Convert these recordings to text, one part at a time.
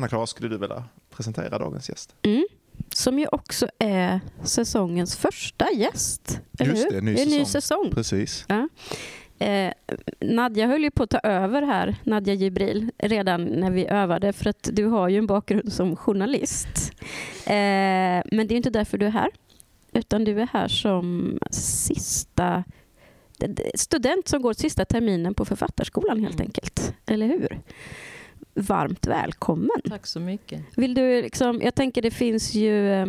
Anna-Klara, skulle du vilja presentera dagens gäst? Mm. Som ju också är säsongens första gäst. Just det, ny det är en ny säsong. Precis. Ja. Eh, Nadja höll ju på att ta över här, Nadja Jibril, redan när vi övade för att du har ju en bakgrund som journalist. Eh, men det är inte därför du är här, utan du är här som sista student som går sista terminen på Författarskolan helt Mm. enkelt. Eller hur? Varmt välkommen. Tack så mycket. Vill du liksom, jag tänker det finns ju eh,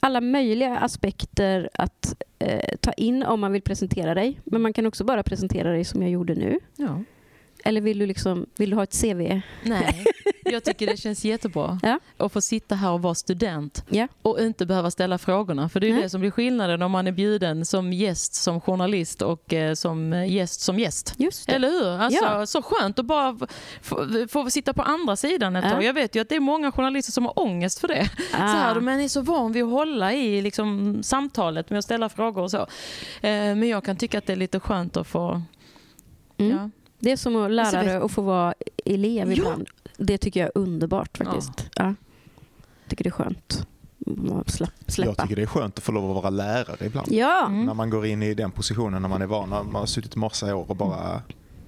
alla möjliga aspekter att eh, ta in om man vill presentera dig. Men man kan också bara presentera dig som jag gjorde nu. Ja. Eller vill du, liksom, vill du ha ett CV? Nej, jag tycker det känns jättebra Ja. att få sitta här och vara student Ja. och inte behöva ställa frågorna. För det är ju Nej. det som blir skillnaden om man är bjuden som gäst som journalist och eh, som eh, gäst som gäst. Eller hur? Alltså, Ja. Så skönt att bara få, sitta på andra sidan ett Ja. tag. Jag vet ju att det är många journalister som har ångest för det. Ah. Så här, man är så van vid att hålla i liksom, samtalet med att ställa frågor och så. Eh, men jag kan tycka att det är lite skönt att få... Mm. Ja. Det är som att Alltså, lärare vet- och få vara elev Ja. ibland. Det tycker jag är underbart faktiskt. Ja. tycker det är skönt att släpp, Jag släppa. tycker det är skönt att få lov att vara lärare ibland. Ja, Mm. När man går in i den positionen när man är van, när man har suttit massa år och bara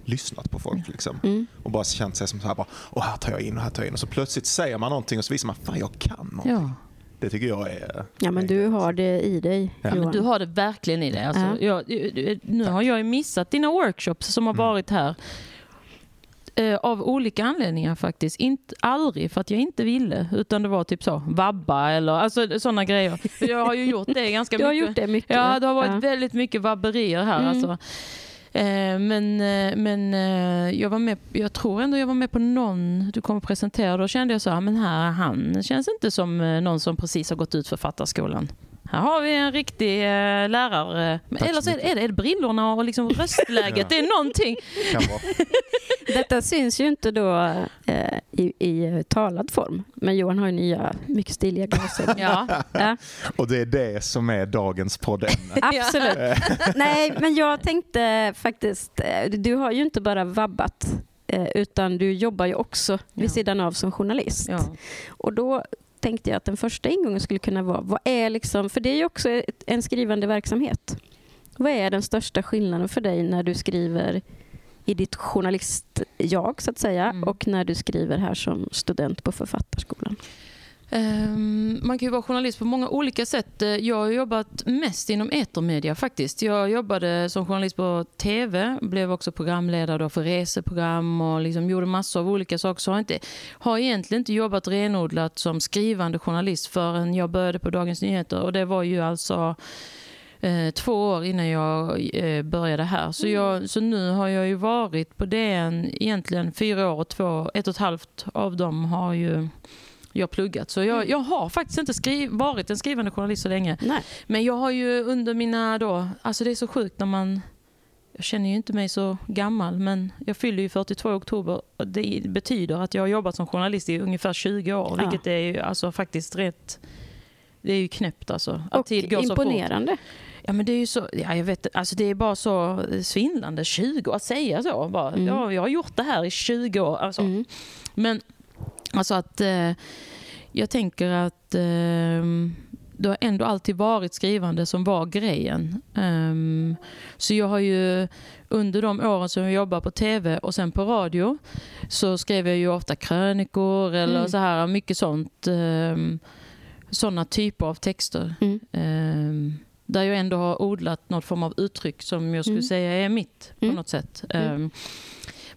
lyssnat på folk. Liksom. mm. Och bara känt sig som så här, bara, Åh, här tar jag in och här tar jag in. Och så plötsligt säger man någonting och så visar man, fan jag kan någonting. Ja. Det tycker jag är... ja men är du har det i dig Ja. Men Johan. du har det verkligen i dig. Alltså, Ja. jag, nu har jag ju missat dina workshops som har Mm. varit här. Eh, av olika anledningar faktiskt. Inte, aldrig för att jag inte ville, utan det var typ så, vabba eller alltså, sådana grejer. Jag har ju gjort det ganska Du har mycket. gjort det mycket. Ja, det har varit Ja. väldigt mycket vabberier här. Mm. Alltså. Eh, men eh, men eh, jag, var med, jag tror ändå jag var med på någon du kom och presenterade. Då kände jag så här, men här, han känns inte som eh, någon som precis har gått ut författarskolan. Här har vi en riktig eh, lärare. Men Eller så är det, är det, är det brillorna och liksom röstläget. Ja. Det är någonting. Detta syns ju inte då eh, i, i eh, talad form. Men Johan har ju nya, mycket stiliga glasögon. Ja. Ja, Och det är det som är dagens poddämne. absolut. Nej, men jag tänkte faktiskt, eh, du har ju inte bara vabbat eh, utan du jobbar ju också vid Ja. sidan av som journalist. Ja. Och då tänkte jag att den första ingången skulle kunna vara, vad är liksom, för det är ju också en skrivande verksamhet. Vad är den största skillnaden för dig när du skriver i ditt journalist-jag så att säga Mm. och när du skriver här som student på Författarskolan? Ehm, man kan ju vara journalist på många olika sätt. Eh, Jag har jobbat mest inom etermedia faktiskt. Jag jobbade som journalist på TV, blev också programledare för reseprogram och liksom gjorde massor av olika saker. Så har, inte, har egentligen inte jobbat renodlat som skrivande journalist förrän jag började på Dagens Nyheter. Och det var ju alltså eh, två år innan jag eh, började här. Så, jag, så nu har jag ju varit på DN egentligen fyra år och två, ett och ett halvt av dem har ju jag pluggat. Så jag, jag har faktiskt inte skriv, varit en skrivande journalist så länge. Nej. Men jag har ju under mina då, alltså det är så sjukt när man, jag känner ju inte mig så gammal men jag fyller ju 42 i oktober. Och Det betyder att jag har jobbat som journalist i ungefär 20 år. Ja. Vilket är ju alltså faktiskt rätt, det är ju knäppt alltså. Att Och tid går så fort. imponerande. Ja men det är ju så, ja, jag vet alltså det är bara så svindlande, 20 år, att säga så. Bara, Mm. ja, jag har gjort det här i 20 år. Alltså. Mm. Men alltså att eh, jag tänker att eh, det har ändå alltid varit skrivande som var grejen. Ehm, så jag har ju under de åren som jag jobbar på tv och sen på radio så skrev jag ju ofta krönikor eller Mm. så här mycket sånt. Um, sådana typer av texter. Mm. Ehm, där jag ändå har odlat något form av uttryck som jag skulle Mm. säga är mitt på Mm. något sätt. Mm.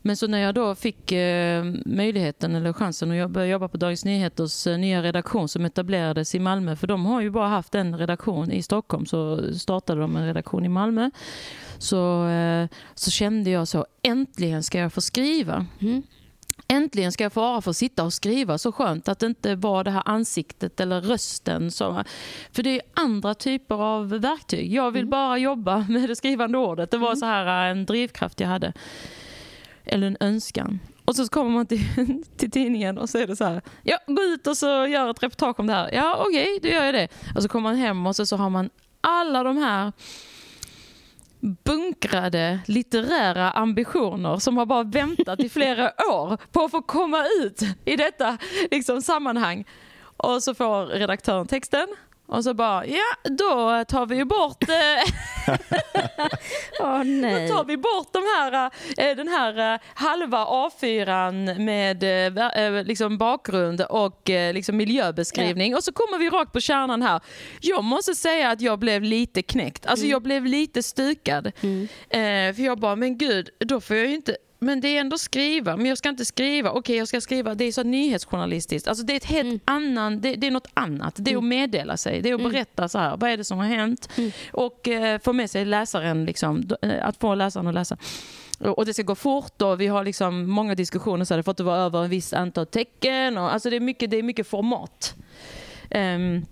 Men så när jag då fick eh, möjligheten eller chansen att jobba, jobba på Dagens Nyheters eh, nya redaktion som etablerades i Malmö, för de har ju bara haft en redaktion i Stockholm, så startade de en redaktion i Malmö. Så, eh, så kände jag så, äntligen ska jag få skriva. Mm. Äntligen ska jag få sitta och skriva. Så skönt att det inte var det här ansiktet eller rösten. Som, för det är andra typer av verktyg. Jag vill Mm. bara jobba med det skrivande ordet. Det var Mm. så här en drivkraft jag hade. Eller en önskan. Och så kommer man till, till tidningen och så är det så här. Ja, gå ut och så gör ett reportage om det här. Ja, okej, då gör jag det. Och så kommer man hem och så, så har man alla de här bunkrade litterära ambitioner som har bara väntat i flera år på att få komma ut i detta liksom, sammanhang. Och så får redaktören texten och så bara, ja då tar vi ju bort, Åh nej. då tar vi bort de här, eh, den här eh, halva A4 med liksom bakgrund och liksom miljöbeskrivning och så kommer vi rakt på kärnan här. Jag måste säga att jag blev lite knäckt, alltså jag blev lite stukad. Mm. För jag bara, men gud, då får jag ju inte men det är ändå skriva, men jag ska inte skriva. Okej, jag ska skriva. Det är så nyhetsjournalistiskt. Alltså det är ett helt Mm. annan, det, det är något annat. Det är att meddela sig. Det är att berätta så här, vad är det som har hänt? Mm. Och eh, få med sig läsaren, liksom, eh, att få läsaren att läsa. Och det ska gå fort och vi har liksom många diskussioner så här, det får inte vara över en viss antal tecken. Och, alltså det, är mycket, det är mycket format. Ehm,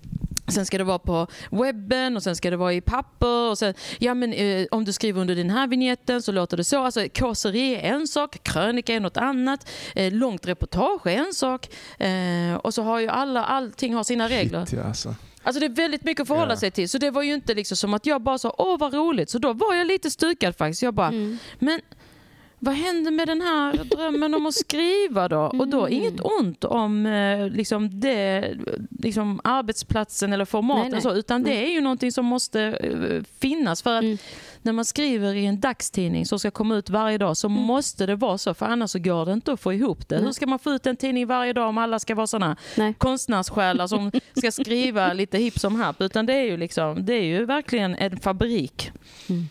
Sen ska det vara på webben och sen ska det vara i papper. Och sen, ja, men, eh, om du skriver under den här vignetten så låter det så. Alltså, kåseri är en sak, krönika är något annat, eh, långt reportage är en sak. Eh, och så har ju alla, allting har sina regler. Shit, alltså. Alltså det är väldigt mycket att förhålla Ja. sig till. Så det var ju inte liksom som att jag bara sa åh vad roligt. Så då var jag lite stukad faktiskt. Jag bara, Mm. men vad hände med den här drömmen om att skriva då? Och då Mm. inget ont om eh, liksom det, liksom arbetsplatsen eller formaten Nej, nej. Så, utan det är ju någonting som måste eh, finnas. För att Mm. när man skriver i en dagstidning som ska komma ut varje dag så måste det vara så. För annars så går det inte att få ihop det. Hur ska man få ut en tidning varje dag om alla ska vara såna Nej. konstnärssjälar som ska skriva lite hipp som happ. Utan det är ju, liksom, det är ju verkligen en fabrik. Mm.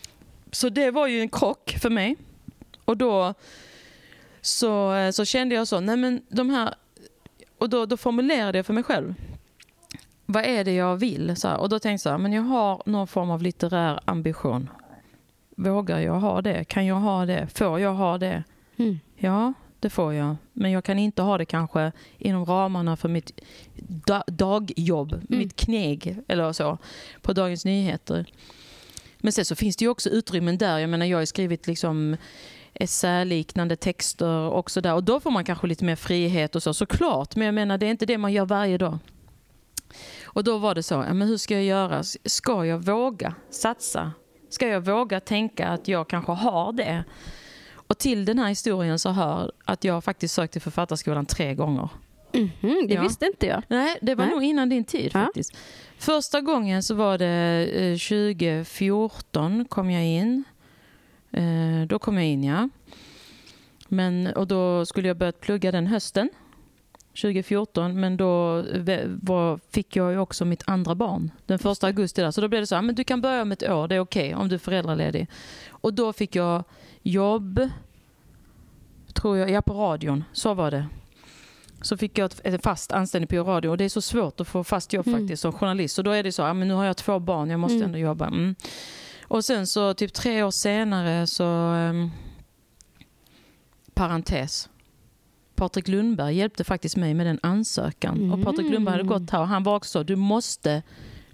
Så det var ju en krock för mig. Och då så, eh, så kände jag så, nej men de här... Och då, då formulerade jag för mig själv. Vad är det jag vill? Så här, och då tänkte jag men jag har någon form av litterär ambition. Vågar jag ha det? Kan jag ha det? Får jag ha det? Mm. Ja, det får jag. Men jag kan inte ha det kanske inom ramarna för mitt da- dagjobb, mitt kneg eller så, på Dagens Nyheter. Men sen så finns det ju också utrymmen där. Jag menar, jag har skrivit liksom essäliknande texter också där. Och då får man kanske lite mer frihet och så, såklart. Men jag menar, det är inte det man gör varje dag. Och då var det så, ja, men hur ska jag göra? Ska jag våga satsa? Ska jag våga tänka att jag kanske har det? Och till den här historien så hör att jag faktiskt sökte författarskolan tre gånger. Mhm, det Ja. visste inte jag. Nej, det var Nej. nog innan din tid Ja. faktiskt. Första gången så var det eh, 2014 kom jag in. Eh, då kom jag in, ja. Men, och då skulle jag börjat plugga den hösten. 2014, men då var, fick jag ju också mitt andra barn den första augusti. Där. Så då blev det så här, men du kan börja om ett år, det är okej om du är föräldraledig. Och då fick jag jobb, tror jag, ja på radion, så var det. Så fick jag ett fast anställning på radio och det är så svårt att få fast jobb Mm. faktiskt som journalist. Så då är det så, ja, men nu har jag två barn, jag måste Mm. ändå jobba. Mm. Och sen så typ tre år senare så, um, parentes, Patrik Lundberg hjälpte faktiskt mig med den ansökan. Och Patrik Lundberg hade gått här och han var också så, du måste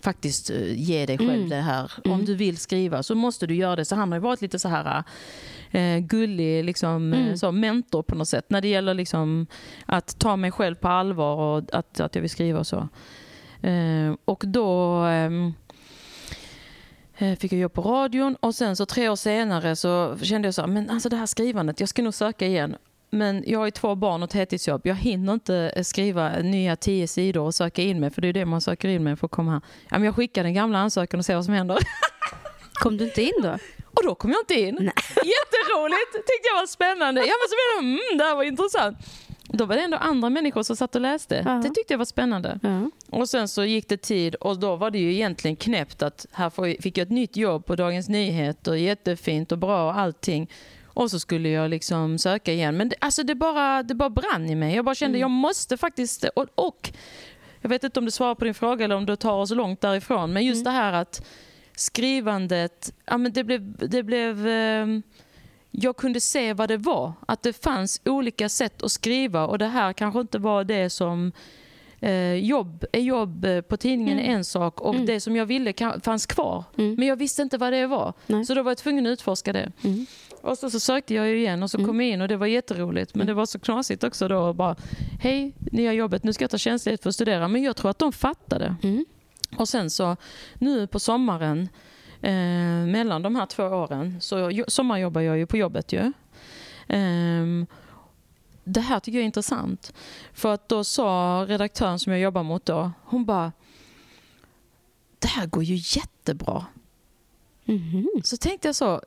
faktiskt eh, ge dig själv Mm. det här. Om Mm. du vill skriva så måste du göra det. Så han har varit lite så här eh, gullig liksom, eh, Mm. så, mentor på något sätt. När det gäller liksom, att ta mig själv på allvar och att, att jag vill skriva och så. Eh, och då eh, fick jag jobb på radion och sen så tre år senare så kände jag så här, men alltså det här skrivandet, jag ska nog söka igen. Men jag har ju två barn och ett heltidsjobb. Jag hinner inte eh, skriva nya tio sidor och söka in mig, för det är det man söker in med för att komma här. Ja, men jag skickar den gamla ansökan och ser vad som händer. Kom du inte in då? Och då kom jag inte in. Nej. Jätteroligt! Tyckte jag var spännande. Ja, men så mm, det här var intressant. Då var det ändå andra människor som satt och läste. Ja. Det tyckte jag var spännande. Ja. Och sen så gick det tid och då var det ju egentligen knäppt att här fick jag ett nytt jobb på Dagens Nyheter, jättefint och bra och allting. Och så skulle jag liksom söka igen. Men det, alltså det, bara, det bara brann i mig. Jag bara kände jag måste faktiskt... Och, och jag vet inte om du svarar på din fråga eller om du tar oss långt därifrån. Men just det här att skrivandet, ja, men det blev... Det blev ehm, jag kunde se vad det var. Att det fanns olika sätt att skriva och det här kanske inte var det som eh, jobb är jobb eh, på tidningen Mm. är en sak och Mm. det som jag ville kan, fanns kvar. Mm. Men jag visste inte vad det var. Nej. Så då var jag tvungen att utforska det. Mm. Och så, så sökte jag igen och så Mm. kom jag in och det var jätteroligt. Men det var så knasigt också då. och Bara, Hej, nya jobbet, nu ska jag ta tjänstledigt för att studera. Men jag tror att de fattade. Mm. Och sen så nu på sommaren eh, mellan de här två åren. Så jo, sommarjobbar jag ju på jobbet ju. Ehm, det här tycker jag är intressant. För att då sa redaktören som jag jobbar mot då, hon bara Det här går ju jättebra. Mhm. Så tänkte jag så,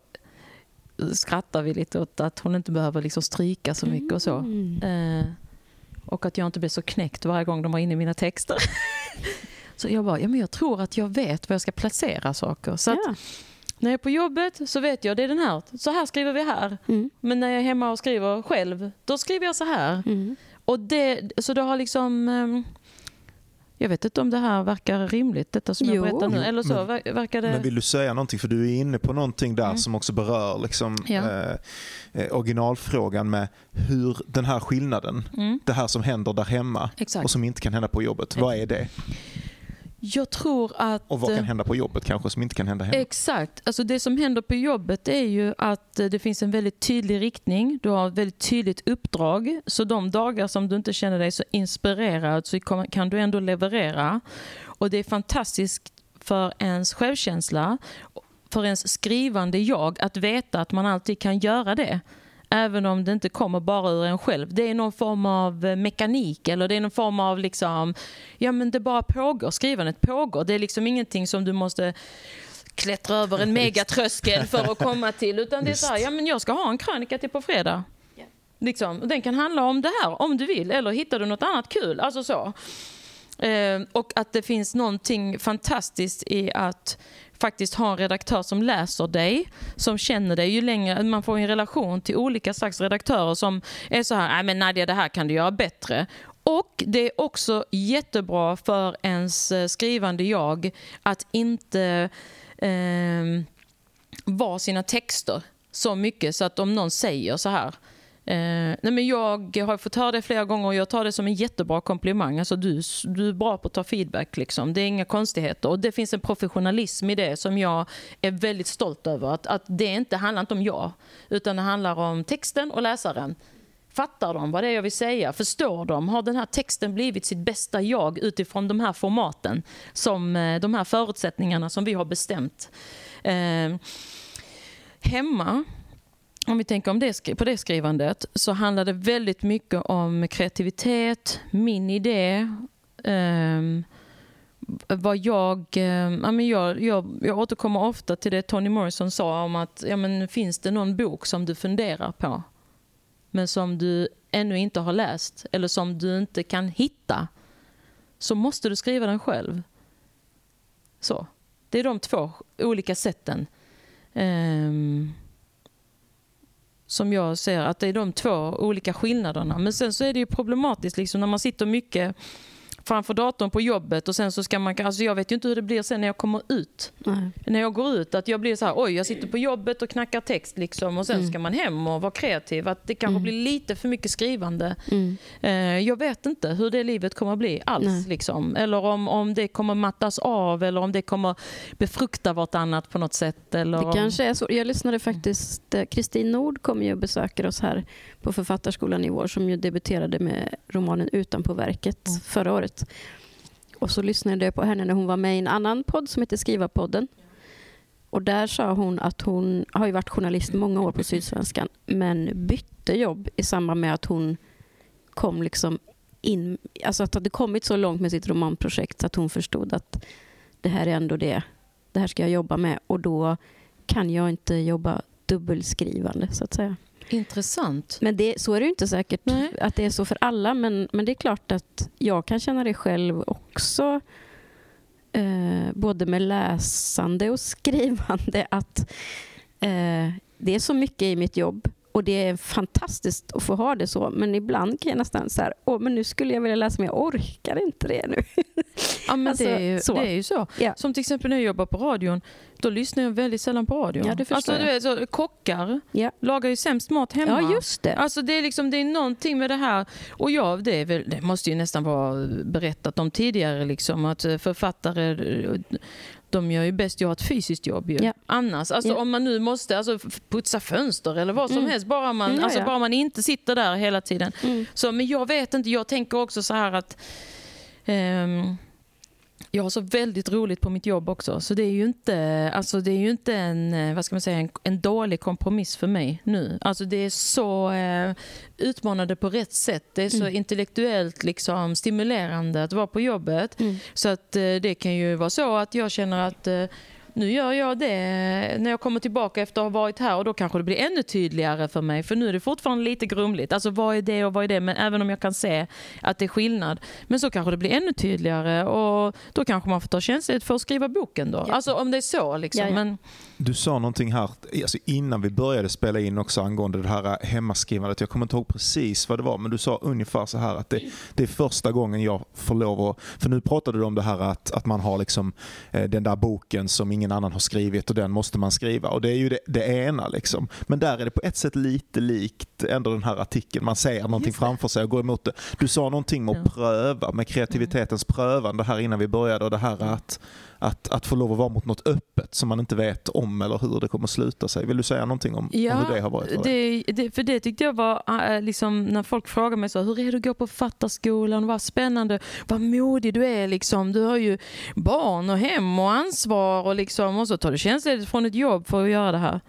skrattar vi lite åt att hon inte behöver liksom stryka så mycket och så. Mm. Eh, och att jag inte blir så knäckt varje gång de var inne i mina texter. så jag bara, ja men jag tror att jag vet var jag ska placera saker. Så att Ja. när jag är på jobbet så vet jag, det är den här, så här skriver vi här. Mm. Men när jag är hemma och skriver själv, då skriver jag så här. Mm. Och det, så det har liksom... ehm, jag vet inte om det här verkar rimligt, detta som Jo. jag berättar nu. Eller så men- ver- verkar det... Men vill du säga någonting? För du är inne på någonting där Mm. som också berör liksom, Ja. eh, eh, originalfrågan med hur den här skillnaden, Mm, det här som händer där hemma exakt. och som inte kan hända på jobbet. Vad är det? Jag tror att... Och vad kan eh, hända på jobbet kanske som inte kan hända hemma? Exakt. Alltså det som händer på jobbet är ju att eh, det finns en väldigt tydlig riktning. Du har ett väldigt tydligt uppdrag. Så de dagar som du inte känner dig så inspirerad så kan du ändå leverera. Och det är fantastiskt för ens självkänsla, för ens skrivande jag, att veta att man alltid kan göra det. Även om det inte kommer bara ur en själv. Det är någon form av eh, mekanik eller det är någon form av liksom, ja men det bara pågår, skrivandet pågår. Det är liksom ingenting som du måste klättra över en megatröskel för att komma till. Utan det är så här, Just. ja men jag ska ha en krönika till på fredag. Liksom. Och Den kan handla om det här om du vill eller hittar du något annat kul. Alltså så. Eh, och att det finns någonting fantastiskt i att faktiskt ha en redaktör som läser dig, som känner dig ju längre, man får en relation till olika slags redaktörer som är så här, nej men Nadja det här kan du göra bättre. Och det är också jättebra för ens eh, skrivande jag att inte eh, vara sina texter så mycket så att om någon säger så här Eh, nej men jag har fått höra det flera gånger och jag tar det som en jättebra komplimang. Alltså du, du är bra på att ta feedback. Liksom. Det är inga konstigheter. Och Det finns en professionalism i det som jag är väldigt stolt över. Att, att Det inte handlar inte om jag, utan det handlar om texten och läsaren. Fattar de vad det är jag vill säga? Förstår de? Har den här texten blivit sitt bästa jag utifrån de här formaten? Som eh, de här förutsättningarna som vi har bestämt. Eh, hemma om vi tänker om det, på det skrivandet så handlar det väldigt mycket om kreativitet, min idé. Um, vad jag, ehm, ja, men jag, jag, jag återkommer ofta till det Toni Morrison sa om att ja, men finns det någon bok som du funderar på men som du ännu inte har läst eller som du inte kan hitta så måste du skriva den själv. Så. Det är de två olika sätten. Ehm, som jag ser att det är de två olika skillnaderna. Men sen så är det ju problematiskt liksom när man sitter mycket framför datorn på jobbet och sen så ska man, alltså jag vet ju inte hur det blir sen när jag kommer ut. Nej. När jag går ut, att jag blir så här, oj jag sitter på jobbet och knackar text liksom och sen Mm. ska man hem och vara kreativ. Att det kanske Mm. blir lite för mycket skrivande. Mm. Eh, jag vet inte hur det livet kommer att bli alls. Nej. Liksom. Eller om, om det kommer mattas av eller om det kommer befrukta vartannat på något sätt. Eller Det om... kanske är så. Jag lyssnade faktiskt, eh, Kristin Nord kom ju och besöker oss här på Författarskolan i år som ju debuterade med romanen Utanpåverket Mm. förra året. Och så lyssnade jag på henne när hon var med i en annan podd som heter Skrivarpodden. Och där sa hon att hon har ju varit journalist många år på Sydsvenskan men bytte jobb i samband med att hon kom liksom in, alltså att hade kommit så långt med sitt romanprojekt att hon förstod att det här är ändå det, det här ska jag jobba med och då kan jag inte jobba dubbelskrivande så att säga. Intressant. Men det, så är det inte säkert Nej. att det är så för alla men, men det är klart att jag kan känna det själv också eh, både med läsande och skrivande att eh, det är så mycket i mitt jobb och det är fantastiskt att få ha det så men ibland kan jag nästan så här, åh men nu skulle jag vilja läsa men jag orkar inte det nu. Ja, men Alltså, det, är ju, så. det är ju så. Ja. Som till exempel när jag jobbar på radion, då lyssnar jag väldigt sällan på radion. Ja, det förstår alltså, jag. du vet, så, kockar Ja. lagar ju sämst mat hemma. Ja just det. Alltså det är, liksom, det är någonting med det här. Och ja, det, väl, det måste ju nästan vara berättat om tidigare. Liksom, att eh, författare eh, de gör ju bäst att göra ett fysiskt jobb. Ju. Ja. Annars, alltså, Ja. om man nu måste alltså, putsa fönster eller vad som Mm. helst. Bara man, Mm, ja, alltså, bara man inte sitter där hela tiden. Mm. Så, men jag vet inte, jag tänker också så här att ehm, jag har så väldigt roligt på mitt jobb också. Så det är ju inte, alltså det är ju inte en, eh, vad ska man säga, en, en dålig kompromiss för mig nu. Alltså det är så eh, utmanande på rätt sätt. Det är så Mm. intellektuellt liksom, stimulerande att vara på jobbet. Mm. Så att eh, det kan ju vara så att jag känner att eh, nu gör jag det när jag kommer tillbaka efter att ha varit här och då kanske det blir ännu tydligare för mig. För nu är det fortfarande lite grumligt. Alltså vad är det och vad är det? Men även om jag kan se att det är skillnad. Men så kanske det blir ännu tydligare och då kanske man får ta tjänstledigt för att skriva boken då. Ja. Alltså om det är så liksom. Ja, ja. Men, Du sa någonting här alltså innan vi började spela in också angående det här hemmaskrivandet. Jag kommer inte ihåg precis vad det var, men du sa ungefär så här att det, det är första gången jag får lov att... För nu pratade du om det här att, att man har liksom eh, den där boken som ingen annan har skrivit och den måste man skriva. Och Det är ju det, det ena. Liksom. Men där är det på ett sätt lite likt ändå den här artikeln. Man ser någonting framför sig och går emot det. Du sa någonting om att pröva, med kreativitetens prövande här innan vi började och det här att att, att få lov att vara mot något öppet som man inte vet om eller hur det kommer sluta sig. Vill du säga någonting om, om hur det har varit för dig? det, det, för det tyckte jag var, äh, liksom, när folk frågar mig så, hur är det att gå på författarskolan, vad spännande, vad modig du är liksom. Du har ju barn och hem och ansvar och, liksom, och så tar du tjänstledigt från ett jobb för att göra det här.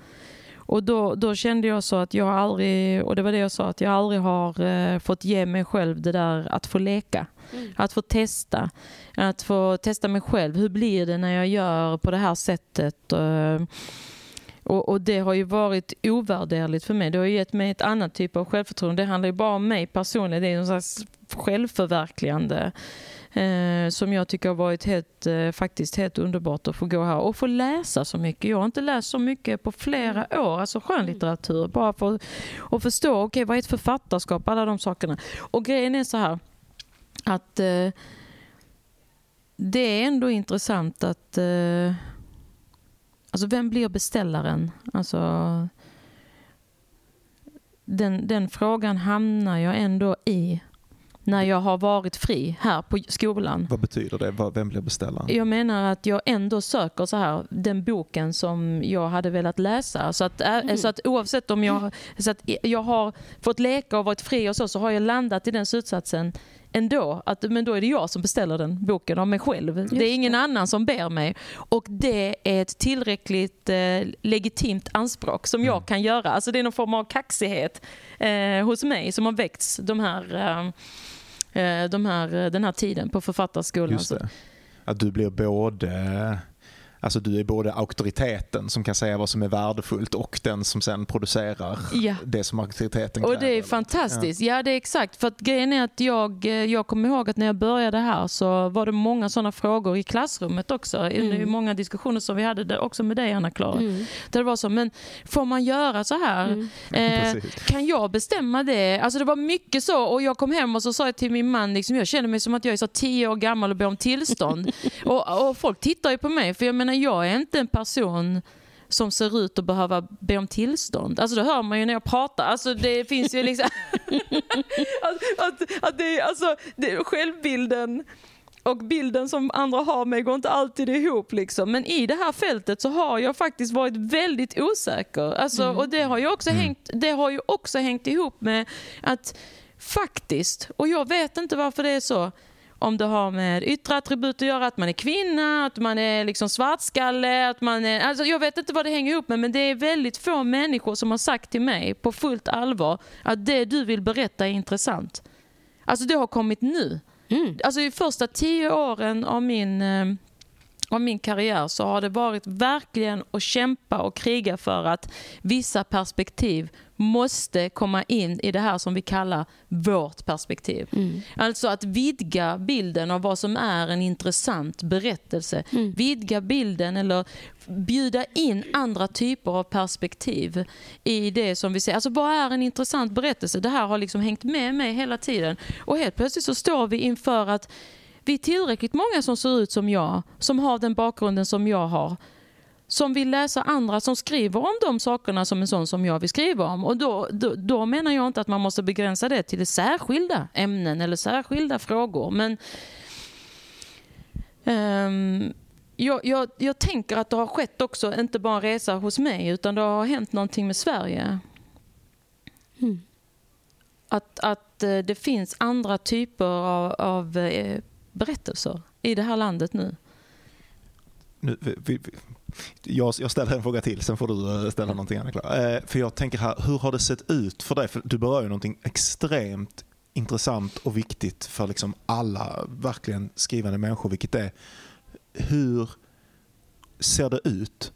Och då, då kände jag så att jag aldrig, och det var det jag sa, att jag aldrig har eh, fått ge mig själv det där att få leka. Mm. Att få testa. Att få testa mig själv. Hur blir det när jag gör på det här sättet? Eh, Och, och det har ju varit ovärderligt för mig. Det har gett mig ett annat typ av självförtroende. Det handlar ju bara om mig personligen. Det är en slags självförverkligande eh, som jag tycker har varit helt, eh, faktiskt helt underbart att få gå här och få läsa så mycket. Jag har inte läst så mycket på flera år, alltså skönlitteratur. Bara för att förstå, okej vad är ett författarskap, alla de sakerna. Och grejen är så här att eh, det är ändå intressant att eh, Alltså vem blir beställaren? Alltså, den, den frågan hamnar jag ändå i när jag har varit fri här på skolan. Vad betyder det? Vem blir beställaren? Jag menar att jag ändå söker så här, den boken som jag hade velat läsa. Så att, ä- Mm. så att oavsett om jag, så att jag har fått leka och varit fri och så, så har jag landat i den slutsatsen ändå. Att, men då är det jag som beställer den boken av mig själv. det är ingen annan som ber mig. Och det är ett tillräckligt eh, legitimt anspråk som jag Mm. kan göra. Alltså det är någon form av kaxighet eh, hos mig som har väckts de här, eh, eh, de här, den här tiden på författarskolan. Just det. Att du blir både Alltså du är både auktoriteten som kan säga vad som är värdefullt och den som sen producerar Ja. det som auktoriteten Och kräver. det är fantastiskt. Ja. det är exakt. För att grejen är att jag, eh, jag kommer ihåg att när jag började här så var det många sådana frågor i klassrummet också. Under Mm. många diskussioner som vi hade där, också med dig Anna-Klara. Mm. Där det var så, men får man göra så här? Mm. Eh, kan jag bestämma det? Alltså det var mycket så och jag kom hem och så sa jag till min man, liksom, jag känner mig som att jag är så tio år gammal och ber om tillstånd. och, och folk tittar ju på mig för jag menar jag är inte en person som ser ut att behöva be om tillstånd. Alltså det hör man ju när jag pratar. Alltså det finns ju liksom... att, att, att det, alltså, det, självbilden och bilden som andra har mig går inte alltid ihop. Liksom. Men i det här fältet så har jag faktiskt varit väldigt osäker. Alltså, Och det har, ju också Mm. hängt, det har ju också hängt ihop med att faktiskt, och jag vet inte varför det är så, om det har med yttre attribut att göra, att man är kvinna, att man är liksom svartskalle, att man är... Alltså jag vet inte vad det hänger ihop med, men det är väldigt få människor som har sagt till mig på fullt allvar att det du vill berätta är intressant. Alltså det har kommit nu. Mm. Alltså i första tio åren av min, eh, av min karriär så har det varit verkligen att kämpa och kriga för att vissa perspektiv måste komma in i det här som vi kallar vårt perspektiv. Mm. Alltså att vidga bilden av vad som är en intressant berättelse. Mm. Vidga bilden eller bjuda in andra typer av perspektiv i det som vi ser. Alltså vad är en intressant berättelse? Det här har liksom hängt med mig hela tiden. Och helt plötsligt så står vi inför att vi är tillräckligt många som ser ut som jag, som har den bakgrunden som jag har som vill läsa andra som skriver om de sakerna som en sån som jag vill skriva om. Och då, då, då menar jag inte att man måste begränsa det till särskilda ämnen eller särskilda frågor. Men ehm, jag, jag, jag tänker att det har skett också, inte bara en resa hos mig, utan det har hänt någonting med Sverige. Mm. Att, att eh, det finns andra typer av, av eh, berättelser i det här landet nu? Nu, vi, vi, jag, jag ställer en fråga till, sen får du eh, ställa någonting annat. Eh, för jag tänker här, hur har det sett ut för dig? För du berör ju någonting extremt intressant och viktigt för liksom alla verkligen skrivande människor, vilket är hur ser det ut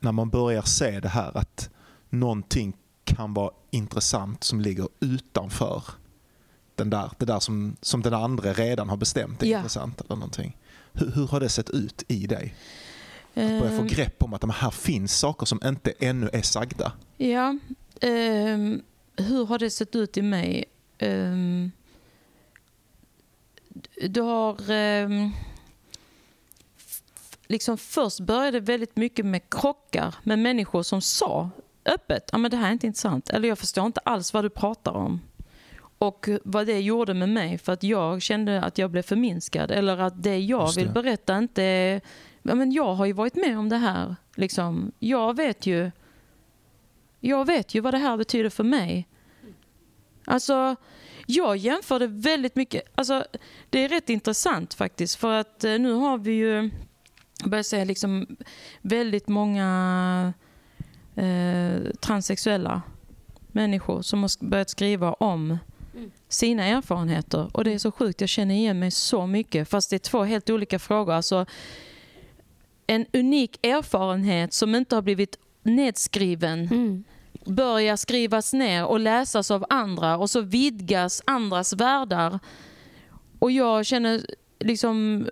när man börjar se det här att någonting kan vara intressant som ligger utanför den där, det där som, som den andra redan har bestämt är Ja. intressant. eller någonting. Hur, hur har det sett ut i dig? Att börja få Ehm, grepp om att men här finns saker som inte ännu är sagda. Ja, ehm, hur har det sett ut i mig? Ehm, du har... f- liksom först började väldigt mycket med krockar med människor som sa öppet att men det här är inte intressant. Eller jag förstår inte alls vad du pratar om. Och vad det gjorde med mig för att jag kände att jag blev förminskad. Eller att det jag Just det. vill berätta inte är... Ja, men jag har ju varit med om det här. Liksom. Jag vet ju jag vet ju vad det här betyder för mig. Alltså, jag jämförde väldigt mycket. Alltså, det är rätt intressant faktiskt. För att eh, nu har vi ju, börjar säga, liksom väldigt många eh, transsexuella människor som har börjat skriva om sina erfarenheter. Och det är så sjukt, jag känner igen mig så mycket. Fast det är två helt olika frågor. Alltså, en unik erfarenhet som inte har blivit nedskriven Mm. börjar skrivas ner och läsas av andra och så vidgas andras världar. Och jag känner liksom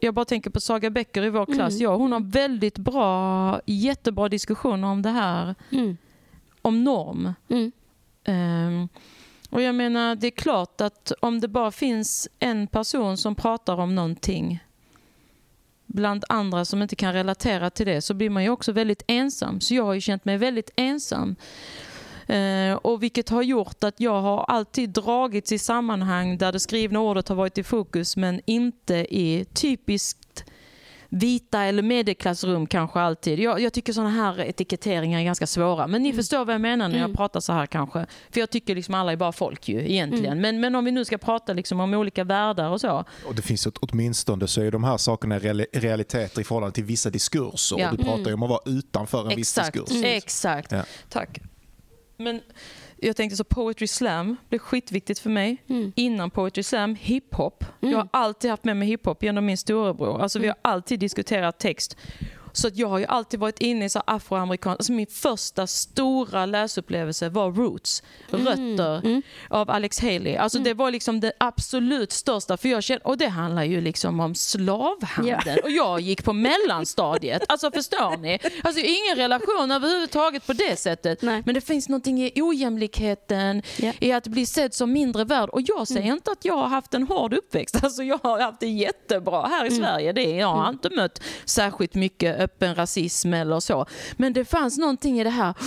jag bara tänker på Saga Bäcker i vår klass. Mm. Ja, hon har väldigt bra, jättebra diskussioner om det här. Mm. Om norm. Mm. Ehm, och jag menar, det är klart att om det bara finns en person som pratar om någonting bland andra som inte kan relatera till det så blir man ju också väldigt ensam. Så jag har ju känt mig väldigt ensam. Eh, och vilket har gjort att jag har alltid dragits i sammanhang där det skrivna ordet har varit i fokus men inte i typisk vita eller medelklassrum kanske alltid. Jag, jag tycker sådana här etiketteringar är ganska svåra. Men ni förstår vad jag menar när jag Mm. pratar så här kanske. För jag tycker liksom alla är bara folk ju egentligen. Men, men om vi nu ska prata liksom om olika världar och så. Och det finns ett, åtminstone så är de här sakerna reali- realiteter i förhållande till vissa diskurser. Ja. Du pratar ju om att vara utanför en viss Exakt, diskurs. exakt. Ja. Tack. Men jag tänkte så Poetry Slam blev skitviktigt för mig. Mm. Innan Poetry Slam, hiphop. Mm. Jag har alltid haft med mig hiphop genom min storebror. Alltså vi har alltid diskuterat text. Så att jag har ju alltid varit inne i så afroamerikan... Alltså min första stora läsupplevelse var Roots, Rötter Mm. av Alex Haley. Alltså det var liksom det absolut största. För jag kände, och det handlar ju liksom om slavhandel. Och jag gick på mellanstadiet. Alltså förstår ni? Alltså ingen relation överhuvudtaget på det sättet. Nej. Men det finns någonting i ojämlikheten, Ja. i att bli sedd som mindre värd. Och jag säger inte att jag har haft en hård uppväxt. Alltså jag har haft det jättebra här i Sverige. Det, är- jag har inte mött särskilt mycket öppen rasism eller så. Men det fanns någonting i det här.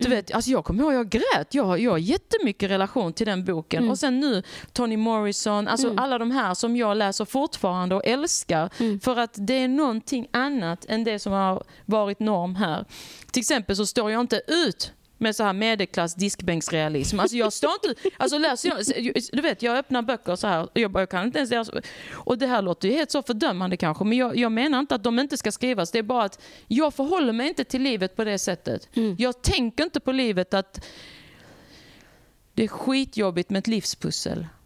Du vet, alltså jag kommer ihåg jag grät. Jag, har- jag har jättemycket relation till den boken. Och sen nu Toni Morrison, alltså alla de här som jag läser fortfarande och älskar. För att det är någonting annat än det som har varit norm här. Till exempel så står jag inte ut med så här medelklass diskbänksrealism. Alltså jag står inte... Alltså läser jag, du vet, jag öppnar böcker så här och jag, bara, jag kan inte ens läsa. Och det här låter ju helt så fördömande kanske, men jag, jag menar inte att de inte ska skrivas. Det är bara att jag förhåller mig inte till livet på det sättet. Jag tänker inte på livet att det är skitjobbigt med ett livspussel.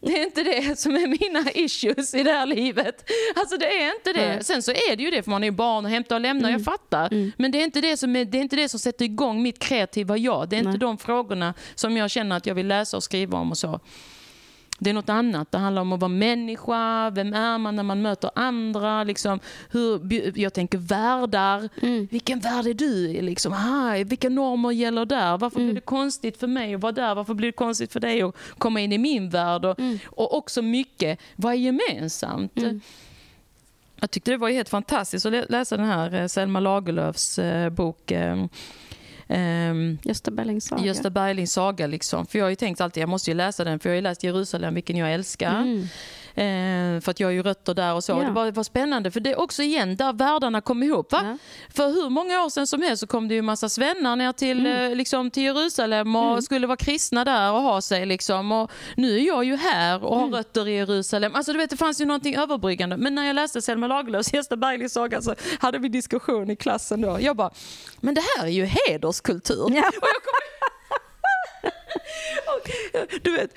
Det är inte det som är mina issues i det här livet. Alltså det är inte det. Nej. Sen så är det ju det för man är ju barn och hämtar och lämnar, jag fattar. Men det är, inte det, som är, det är inte det som sätter igång mitt kreativa jag. Det är Nej. inte de frågorna som jag känner att jag vill läsa och skriva om och så. Det är något annat. Det handlar om att vara människa. Vem är man när man möter andra? Liksom, hur, jag tänker världar. Vilken värld är du? Liksom, aha, vilka normer gäller där? Varför blir det konstigt för mig att vara där? Varför blir det konstigt för dig att komma in i min värld? Och, och också mycket, vad är gemensamt? Jag tyckte det var helt fantastiskt att lä- läsa den här eh, Selma Lagerlöfs eh, bok ehm, Gösta Berlings saga. Gösta Berlings saga. Liksom. För jag har tänkt alltid jag måste ju läsa den för jag har läst Jerusalem, vilken jag älskar. Mm. Eh, för att jag har ju rötter där och så. Ja. Det var, var spännande för det är också igen där världarna kom ihop. Va? Ja. För hur många år sedan som helst så kom det ju massa svennar ner till, Mm. eh, liksom, till Jerusalem och skulle vara kristna där och ha sig. Liksom. Och nu är jag ju här och har Mm. rötter i Jerusalem. Alltså, du vet, det fanns ju någonting överbryggande. Men när jag läste Selma Lagerlöfs Gösta Berglings saga så hade vi diskussion i klassen då. Jag bara, men det här är ju hederskultur. Ja. Du vet,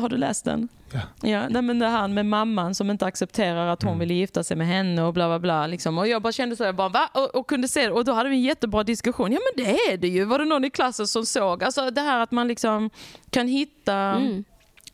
har du läst den? Ja. Ja, nej, men det här med mamman som inte accepterar att hon Mm. ville gifta sig med henne och bla bla bla. Liksom. Och jag bara kände så, jag bara va? Och, och kunde se det. Och då hade vi en jättebra diskussion. Ja men det är det ju. Var det någon i klassen som såg? Alltså det här att man liksom kan hitta Mm.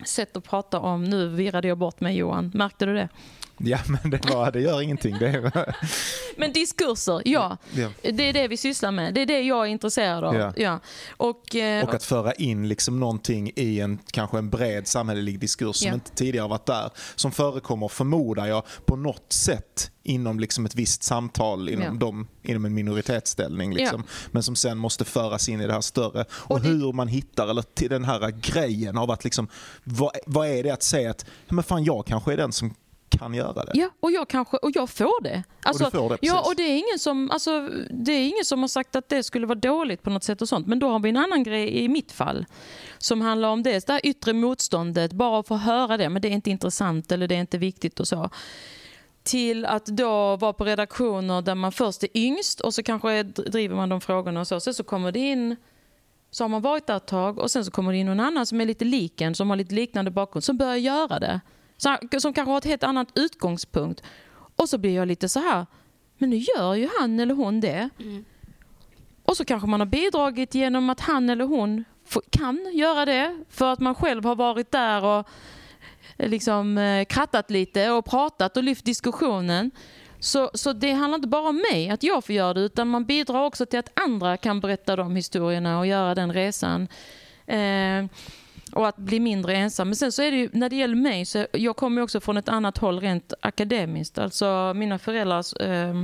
sätt att prata om. Nu virrade jag bort mig Johan. Märkte du det? Ja, men det, var, det gör ingenting. Det är, Men diskurser, ja. ja. Det är det vi sysslar med. Det är det jag är intresserad av. Ja. Ja. Och, eh, Och att föra in liksom någonting i en kanske en bred samhällelig diskurs som Ja. inte tidigare varit där. Som förekommer, förmodar jag, på något sätt inom liksom ett visst samtal inom, Ja. dem, inom en minoritetsställning. Liksom. Men som sen måste föras in i det här större. Och, det- hur man hittar, eller till den här grejen av att liksom, vad, vad är det att säga att ja, men fan, jag kanske är den som kan göra det. Ja, och jag, kanske, och jag får det. Alltså, och du får det, Ja, och det är, ingen som, alltså, det är ingen som har sagt att det skulle vara dåligt på något sätt och sånt. Men då har vi en annan grej i mitt fall som handlar om det, det här yttre motståndet, bara att få höra det, men det är inte intressant eller det är inte viktigt och så. Till att då vara på redaktioner där man först är yngst och så kanske driver man de frågorna och så. Sen så kommer det in så har man varit där ett tag och sen så kommer det in någon annan som är lite lik en, som har lite liknande bakgrund, som börjar göra det. Som kanske har ett helt annat utgångspunkt. Och så blir jag lite så här, men nu gör ju han eller hon det. Och så kanske man har bidragit genom att han eller hon kan göra det för att man själv har varit där och eh, liksom eh, krattat lite och pratat och lyft diskussionen. Så, så det handlar inte bara om mig, att jag får göra det, utan man bidrar också till att andra kan berätta de historierna och göra den resan. Eh, och att bli mindre ensam. Men sen så är det ju, när det gäller mig, så jag kommer också från ett annat håll rent akademiskt. Alltså mina föräldrar, eh,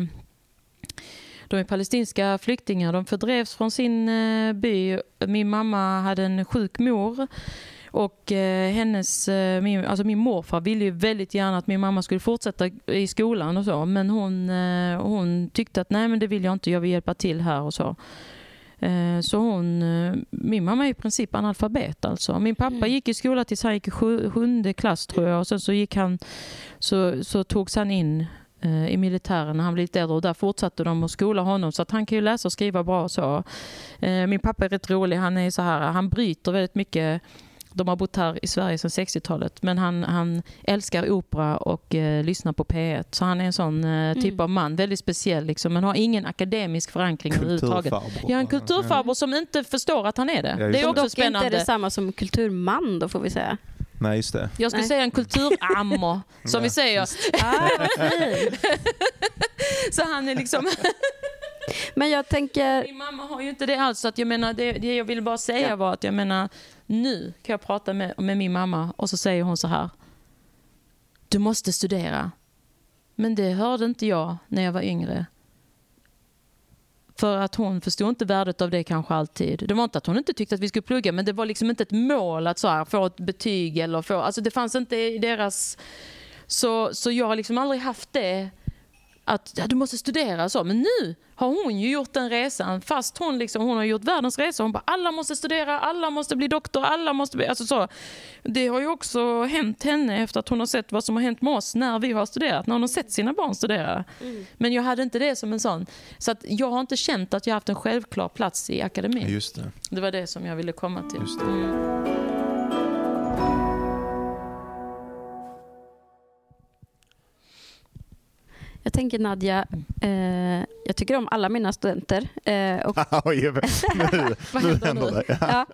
de är palestinska flyktingar. De fördrevs från sin eh, by. Min mamma hade en sjuk mor. Och eh, hennes, eh, min, alltså min morfar ville ju väldigt gärna att min mamma skulle fortsätta i skolan och så. Men hon, eh, hon tyckte att nej men det vill jag inte, jag vill hjälpa till här och så. Eh, Så hon, eh, min mamma är i princip analfabet alltså. Min pappa Mm. gick i skola tills han gick i sju, sjunde klass tror jag och sen så gick han, så, så togs han in eh, i militären när han blev lite äldre och där fortsatte de att skola honom så att han kan ju läsa och skriva bra och så. Min pappa är rätt rolig, han är så här, han bryter väldigt mycket de har bott här i Sverige sedan 60-talet men han, han älskar opera och eh, lyssnar på P1 så han är en sån eh, typ Mm. av man, väldigt speciell liksom, men har ingen akademisk förankring överhuvudtaget. Ja, en kulturfarbror som inte förstår att han är det. Ja, det är också Dock spännande. inte detsamma som kulturman då får vi säga. Nej, just det. Jag skulle Nej. säga en kulturammo, som Ja, vi säger. Ah. Så han är liksom... Men jag tänker, Min mamma har ju inte det alls. Så att jag menar, det, det jag ville bara säga Ja. var att jag menar, nu kan jag prata med, med min mamma och så säger hon så här. Du måste studera. Men det hörde inte jag när jag var yngre. För att hon förstod inte värdet av det kanske alltid. Det var inte att hon inte tyckte att vi skulle plugga men det var liksom inte ett mål att så här, få ett betyg eller få, alltså det fanns inte i deras... Så, så jag har liksom aldrig haft det att ja, du måste studera och så. Men nu har hon ju gjort den resan fast hon, liksom, hon har gjort världens resa. Hon bara alla måste studera, alla måste bli doktor, alla måste bli... Alltså så. Det har ju också hänt henne efter att hon har sett vad som har hänt med oss när vi har studerat. När hon har sett sina barn studera. Men jag hade inte det som en sån. Så att jag har inte känt att jag haft en självklar plats i akademin. Just det. Det var det som jag ville komma till. Jag tänker Nadja, eh, jag tycker om alla mina studenter. Eh, och, Oj, nu, Vad nu händer det. ja,